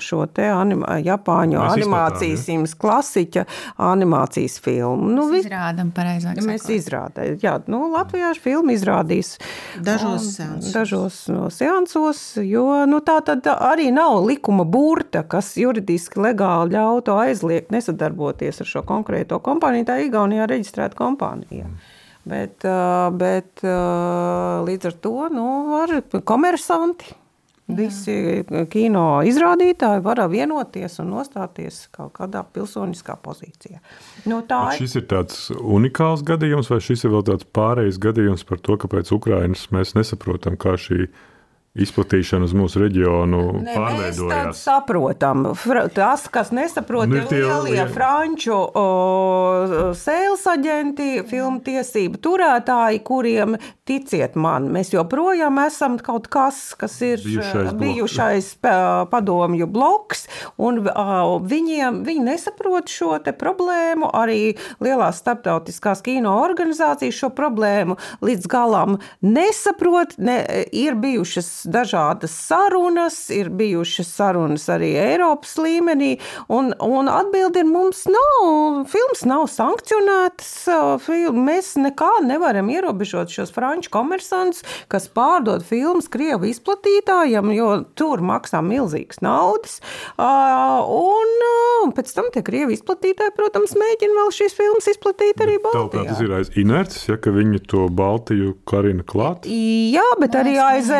šo te anima, Japāņu mēs animācijas ja? klasiķa animācijas filmu. Nu, mēs izrādām pareizāk. Mēs izrādām. Jā, nu, Latvijā šī filma izrādīs dažos seansos. Dažos no seansos, jo nu, tā tad arī nav likuma burta, kas juridiski legāli ļautu aizliegt nesadarboties ar šo konkrēto kompāniju. Tā ir Igaunijā reģistrēta kompānija. Mm. Bet, bet līdz ar to nu, var komersanti Visi kino izrādītāji var vienoties un nostāties kaut kādā pilsoniskā pozīcijā. Nu, ir... Šis ir tāds unikāls gadījums, vai šis ir vēl tāds pārējais gadījums par to, kāpēc Ukrainas mēs nesaprotam, kā šī ir izplatīšana uz mūsu reģionu ne, pārveidojās. Mēs saprotam, tas, kas nesaprot, nu, ir tie lielie jā. franču sēles aģenti, filmu tiesību turētāji, kuriem, ticiet man, mēs joprojām esam kaut kas, kas ir bijušais, bijušais padomju bloks, un viņiem, viņi nesaprot šo te problēmu, arī lielās starptautiskās kino organizācijas šo problēmu līdz galam nesaprot, ne, ir bijušas dažādas sarunas, ir bijušas sarunas arī Eiropas līmenī, un, un atbildi ir mums nav, filmas nav sankcionētas, mēs nekā nevaram ierobežot šos franču komersantus, kas pārdod filmas Krievu izplatītājiem, jo tur maksā milzīgas naudas, un pēc tam tie Krievu izplatītāji, protams, mēģina vēl šīs filmas izplatīt arī Baltijā. Tas ir aiz inerces, ja, ka viņi to Baltiju karina klāt? Jā, bet arī aiz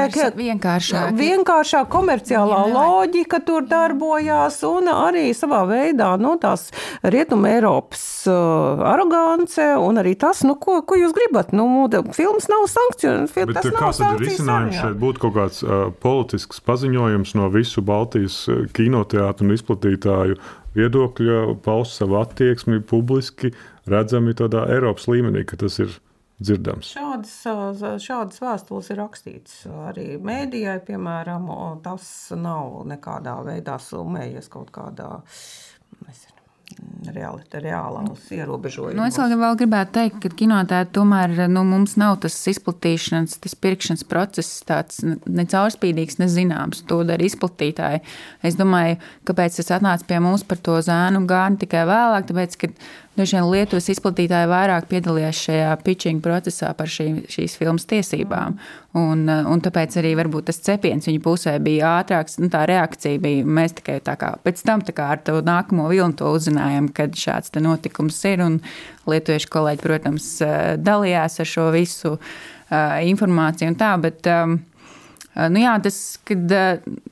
vienkāršāk. Vienkāršāk komerciālā loģika tur darbojās, un arī savā veidā nu, tās rietuma Eiropas uh, arogance, un arī tas, nu, ko, ko jūs gribat. Nu, filmas nav sankcionēts. Kāds ir risinājums šeit? Būtu kaut kāds uh, politisks paziņojums no visu Baltijas uh, kinoteātru un izplatītāju viedokļa, paust savu attieksmi publiski, redzami tādā Eiropas līmenī, ka tas ir dzirdams. Šādas, šādas vēstules ir rakstītas arī mēdījai, piemēram, tas nav nekādā veidā summējies kaut kādā. Nezinu, reāli, reālās ierobežojumus. Nu, es vēl gribētu teikt, ka kinotēta tomēr nu, mums nav tas izplatīšanas, tas pirkšanas process tāds necaurspīdīgs, nezināms. To dara izplatītāji. Es domāju, kāpēc tas atnāca pie mums par to zēnu gāni tikai vēlāk, tāpēc, ka Dažiem nu, Lietuvas izplatītāji vairāk piedalījās šajā pitching procesā par šī, šīs filmas tiesībām. Un, un tāpēc arī tas cepiens viņa pusē bija ātrāks. Nu, tā reakcija bija. Mēs tikai tā kā pēc tam kā ar to nākamo vilnu to uzzinājām, kad šāds notikums ir. Lietuviešu kolēģi, protams, dalījās ar šo visu uh, informāciju tā. Bet, um, Nu jā, tas kad,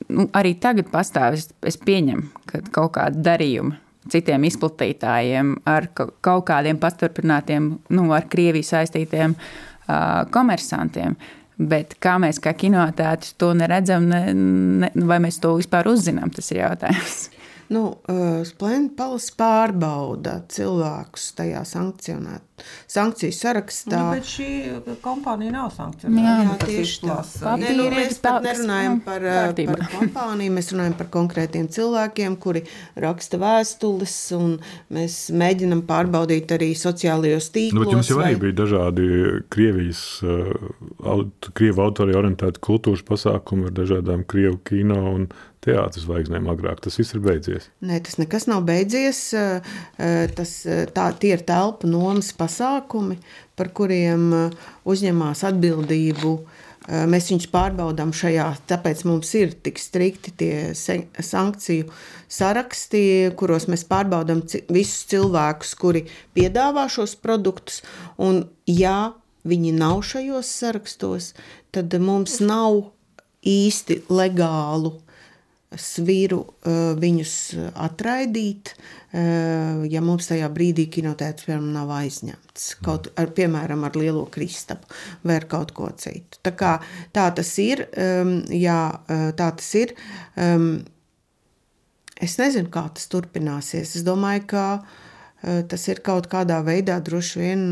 nu, arī tagad pastāv. Es, es pieņemu, ka kaut kāda darījuma citiem izplatītājiem, ar kaut kādiem paturpinātiem, nu, ar Krieviju saistītiem uh, komersantiem. Bet kā mēs kā kinotēti to neredzam, ne, ne, vai mēs to vispār uzzinām, tas ir jautājums. Nu, uh, Splendid Palace pārbauda cilvēkus tajā sankciju sarakstā. Nu, bet šī kompānija nav sankcionēta. Jā, Jā, tieši tā. Nē, nu, mēs pat nerunājam nu, par, uh, kārtībā. par [LAUGHS] kompāniju, mēs runājam par konkrētiem cilvēkiem, kuri raksta vēstules, un mēs mēģinam pārbaudīt arī sociālajos Nu, tīklos. bet jums jau arī vai- bija dažādi Krievijas, uh, aut- Krievu autori orientēti kultūras pasākumi ar dažādām Krievu kino un teātras zvaigznēm agrāk. Tas viss ir beidzies. Nē, tas nekas nav beidzies. eh, eh, Tas, eh, tā, tie ir telpu nomas pasākumi, par kuriem uzņemās atbildību. Mēs viņus pārbaudām šajā, tāpēc mums ir tik strikti tie sankciju saraksti, kuros mēs pārbaudām visus cilvēkus, kuri piedāvā šos produktus. Un, ja viņi nav šajos sarakstos, tad mums nav īsti legālu sviru uh, viņus atraidīt, uh, ja mums tajā brīdī kinotēts piemēram, nav aizņemts. Kaut ar, piemēram, ar lielo kristapu vai ar kaut ko citu. Tā, kā, tā tas ir. Um, jā, tā tas ir. Um, es nezinu, kā tas turpināsies. Es domāju, ka tas ir kaut kādā veidā droši vien.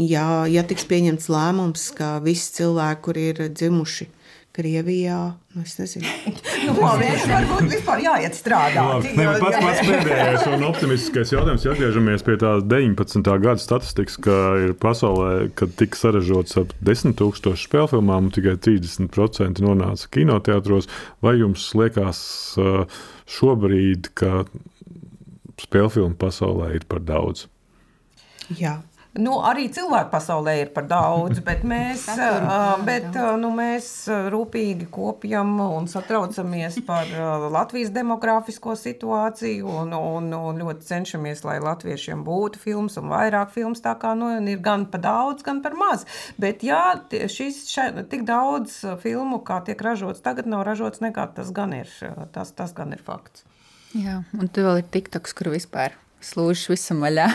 Ja, ja tiks pieņemts lēmums, ka visi cilvēki, kuri ir dzimuši Krievijā, nu es nezinu, [LAUGHS] Nu, viņš varbūt vispār jāiet strādāt. Labi, ne, pats, pats pēdējais un optimistiskais jautājums, ja atgriežamies pie tā 19. gada statistikas, ka ir pasaulē, kad tika saražots ap 10 000 spēļu filmām, un tikai 30% nonāca kinoteātros. Vai jums liekas uh, šobrīd, ka spēļu filmu pasaulē ir par daudz? jā. Nu, arī cilvēku pasaulē ir par daudz, bet mēs, [LAUGHS] bet, nu, mēs rūpīgi kopjam un satraucamies par Latvijas demogrāfisko situāciju un, un, un ļoti cenšamies, lai latviešiem būtu filmas un vairāk filmas. Tā kā nu, ir gan par daudz, gan par maz. Bet jā, šis, še, tik daudz filmu, kā tiek ražots, tagad nav ražots nekad. Tas gan ir, tas, tas gan ir fakts. Jā, un tur vēl ir TikToks, kur vispār slūžas visam vaļā.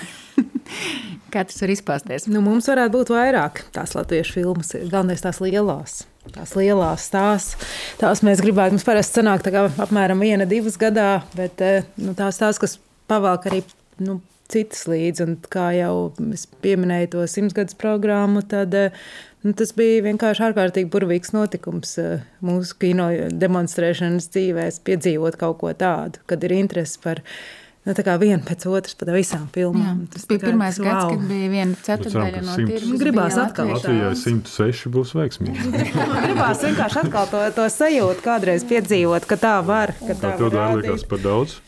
[LAUGHS] Kā tas var izpausties? Nu, mums varētu būt vairāk tās latviešu filmas, galvenais tās lielās. Tās lielās tās, tās mēs gribētu. Mums parasti sanāk apmēram viena, divas gadā, bet eh, nu, tās tās, kas pavalk arī nu, citas līdzi. Un kā jau es pieminēju to simtgadus programmu, tad eh, nu, tas bija vienkārši ārkārtīgi burvīgs notikums eh, mūsu kino demonstrēšanas dzīvēs, piedzīvot kaut ko tādu, kad ir interesi par nu, tā kā vienu pēc otras, par visām Jā, filmām. tas bija pirmais gads, wow. kad bija viena ceturdaļa no simts. tirgus. Gribās atkal. Latvijai 106 būs veiksmīgi. [LAUGHS] Gribās vienkārši atkal to, to sajūtu, kādreiz piedzīvot, ka tā var. Ka tā Tā tev liekas par daudz.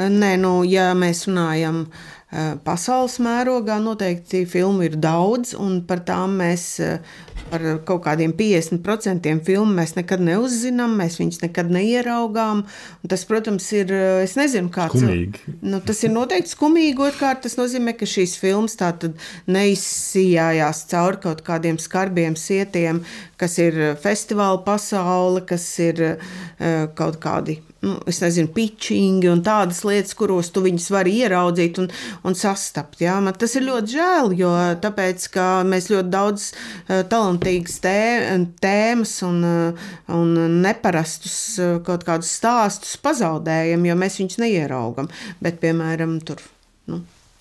Nē, nu, ja mēs runājam eh, pasaules mērogā, noteikti filmu ir daudz, un par tām mēs eh, par kaut kādiem 50% filmu mēs nekad neuzzinām, mēs viņus nekad neieraugām. Tas, protams, ir, eh, es nezinu, kāds Skumīgi. Nu, tas ir noteikti skumīgi. Otrkārt, tas nozīmē, ka šīs filmas tātad neizsijājās cauri kaut kādiem skarbiem sietiem, kas ir festivāla pasaule, kas ir eh, kaut kādi. Nu, nezinu, pitchingi un tādas lietas, kuros tu viņus vari ieraudzīt un, un sastapt. Jā. Man tas ir ļoti žēl, jo tāpēc, mēs ļoti daudz uh, talantīgas tē, tēmas un, uh, un neparastus uh, kaut kādus stāstus pazaudējam, jo mēs viņus neieraugam. Bet, piemēram, tur. Nu,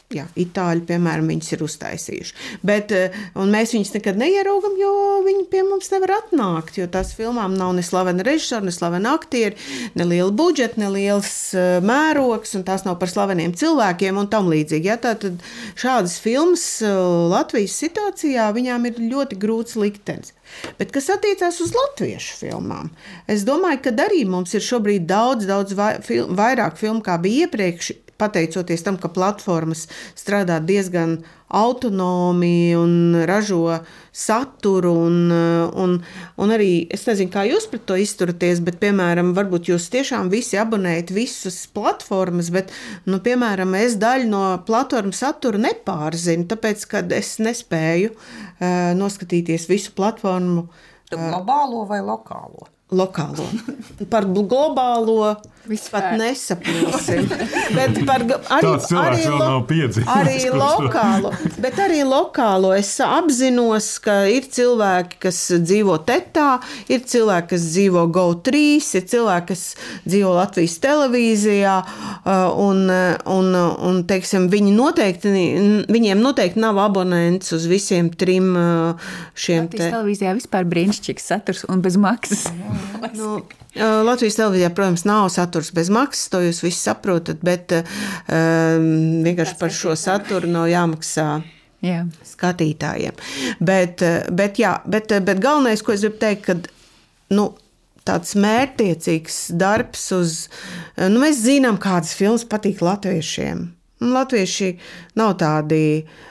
Jā, itāļi, piemēram, viņus ir uztaisījuši. Bet, eh, mēs viņus nekad neieraugam, jo viņi pie mums nevar atnākt. Jo tās filmām nav ne slavena režisora, ne slavena aktieri, ne liela budžeta, ne liels eh, mērogs, un tās nav par slaveniem cilvēkiem un tam līdzīgi. Ja, tad šādas filmas eh, Latvijas situācijā viņām ir ļoti grūts liktenis. Bet kas attiecās uz latviešu filmām, es domāju, ka arī mums ir šobrīd daudz, daudz vairāk filmu kā bija iepriekš. Pateicoties tam, ka platformas strādā diezgan autonomi un ražo saturu, un, un, un arī es nezinu, kā jūs pret to izturaties, bet, piemēram, varbūt jūs tiešām visi abonējat visas platformas, bet, nu, piemēram, es daļu no platformas satura nepārzinu, tāpēc, ka es nespēju uh, noskatīties visu platformu Tu globālo vai lokālo? Lokālo. [LAUGHS] Par globālo Pat nesaprotam. [LAUGHS] Bet par, arī, arī, lo- arī lokālo. Bet arī lokālo es apzinos, ka ir cilvēki, kas dzīvo Tetā, ir cilvēki, kas dzīvo GO3, ir cilvēki, kas dzīvo Latvijas televīzijā. Un, un, un teiksim, viņi noteikti, viņiem noteikti nav abonents uz visiem trim šiem Latvijas televīzijā vispār brīnišķīgs saturs un bez maksas. [LAUGHS] [LAUGHS] Nu, Latvijas televīzijā, protams, nav saturs bez maksas, to jūs visi saprotat, bet um, vienkārši par šo saturu nav jāmaksā Jā. skatītājiem. Bet, bet, jā, bet, bet galvenais, ko es gribu teikt, ka nu, tāds mērķtiecīgs darbs uz. Nu, mēs zinām, kādas filmas patīk latviešiem. Un Latvieši nav tādi uh,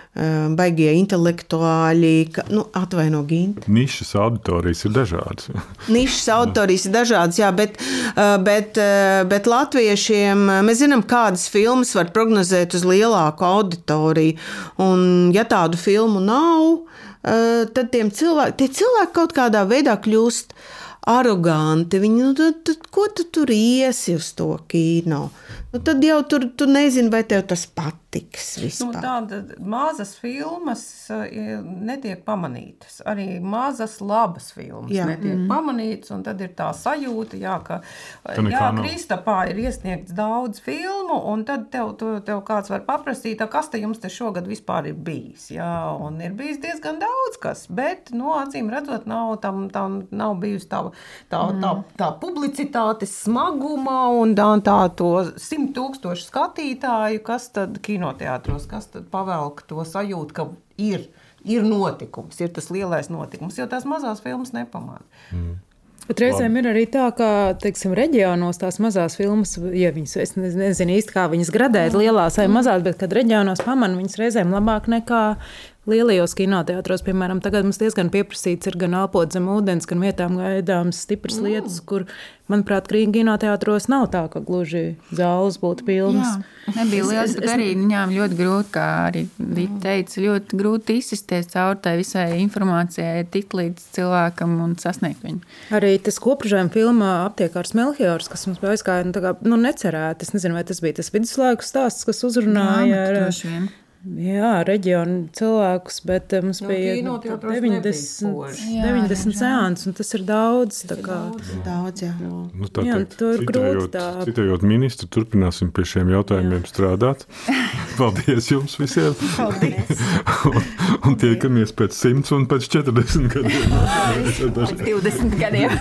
baigie intelektuāļi, ka, nu, atvaino Ginti. Nišas auditorijas ir dažādas. [LAUGHS] Nišas autorijas ir dažādas, jā, bet, uh, bet, uh, bet latviešiem uh, mēs zinām, kādas filmas var prognozēt uz lielāku auditoriju. Un, ja tādu filmu nav, uh, tad cilvēki, tie cilvēki kaut kādā veidā kļūst aroganti. Viņi, nu, tad, tad, ko tu tur iesi uz to kino? Nu, tad jau tur tu nezini, vai tev tas patiks. Nu, Vispār. Tādas mazas filmas eh, netiek pamanītas. Arī mazas, labas filmas Jā. netiek mm. pamanītas. un Tad ir tā sajūta, jā, ka nekā jā, nav. Kristapā ir iesniegts daudz filmu, un tad tev, tu, tev kāds var paprasīt, "A, kas te jums te šogad vispār ir bijis. Jā, un ir bijis diezgan daudz kas, bet, nu, acīm redzot, nav, tam, tam nav bijusi tā, tā, tā, tā publicitātes smaguma un tā, tā to simt tūkstošu skatītāju, kas tad kinoteātros, kas tad pavelk to sajūtu, ka ir, ir notikums, ir tas lielais notikums, jo tās mazās filmas nepamanā. Bet reizēm ir arī tā, ka teiksim, reģionos tās mazās filmas, ja viņas es ne- nezinu īsti, kā viņas gradēt, lielās vai mazās, bet kad reģionos pamanā viņas reizēm labāk nekā lielajos kinoteātros. Piemēram, tagad mums diezgan pieprasīts ir gan elpot zem ūdens, gan vietām gaidāmas stipras lietas, kur, manuprāt, kinoteātros nav tā, ka gluži zāles būtu pilnas. Jā, nebija liels, bet arī viņām ļoti grūti, kā arī Dita teica, ļoti grūti izsisties caur tai visai informācijai, tikt līdz cilvēkam un sasniegt viņu. Arī tas kopražojuma filmā aptiekārs Melchiors, kas mums aizgāja, nu, tā kā, nu, necerēti. Es nezinu, vai tas bija tas viduslaiku stāsts, kas uzrunāja ar, droši vien. Jā, reģionu cilvēkus, bet eh, mums Nu, bija nebija 90, spoži. Jā, 90 seans, un tas ir daudz. tā kā. Daudz, jā. Nu, tā Jā, teikt, to ir grūti tā- citējot ministru, turpināsim pie šiem jautājumiem Jā. strādāt. [LAUGHS] Paldies jums visiem! Paldies! un, un tiekamies pēc 100 un pēc 40 gadiem. 20 gadiem.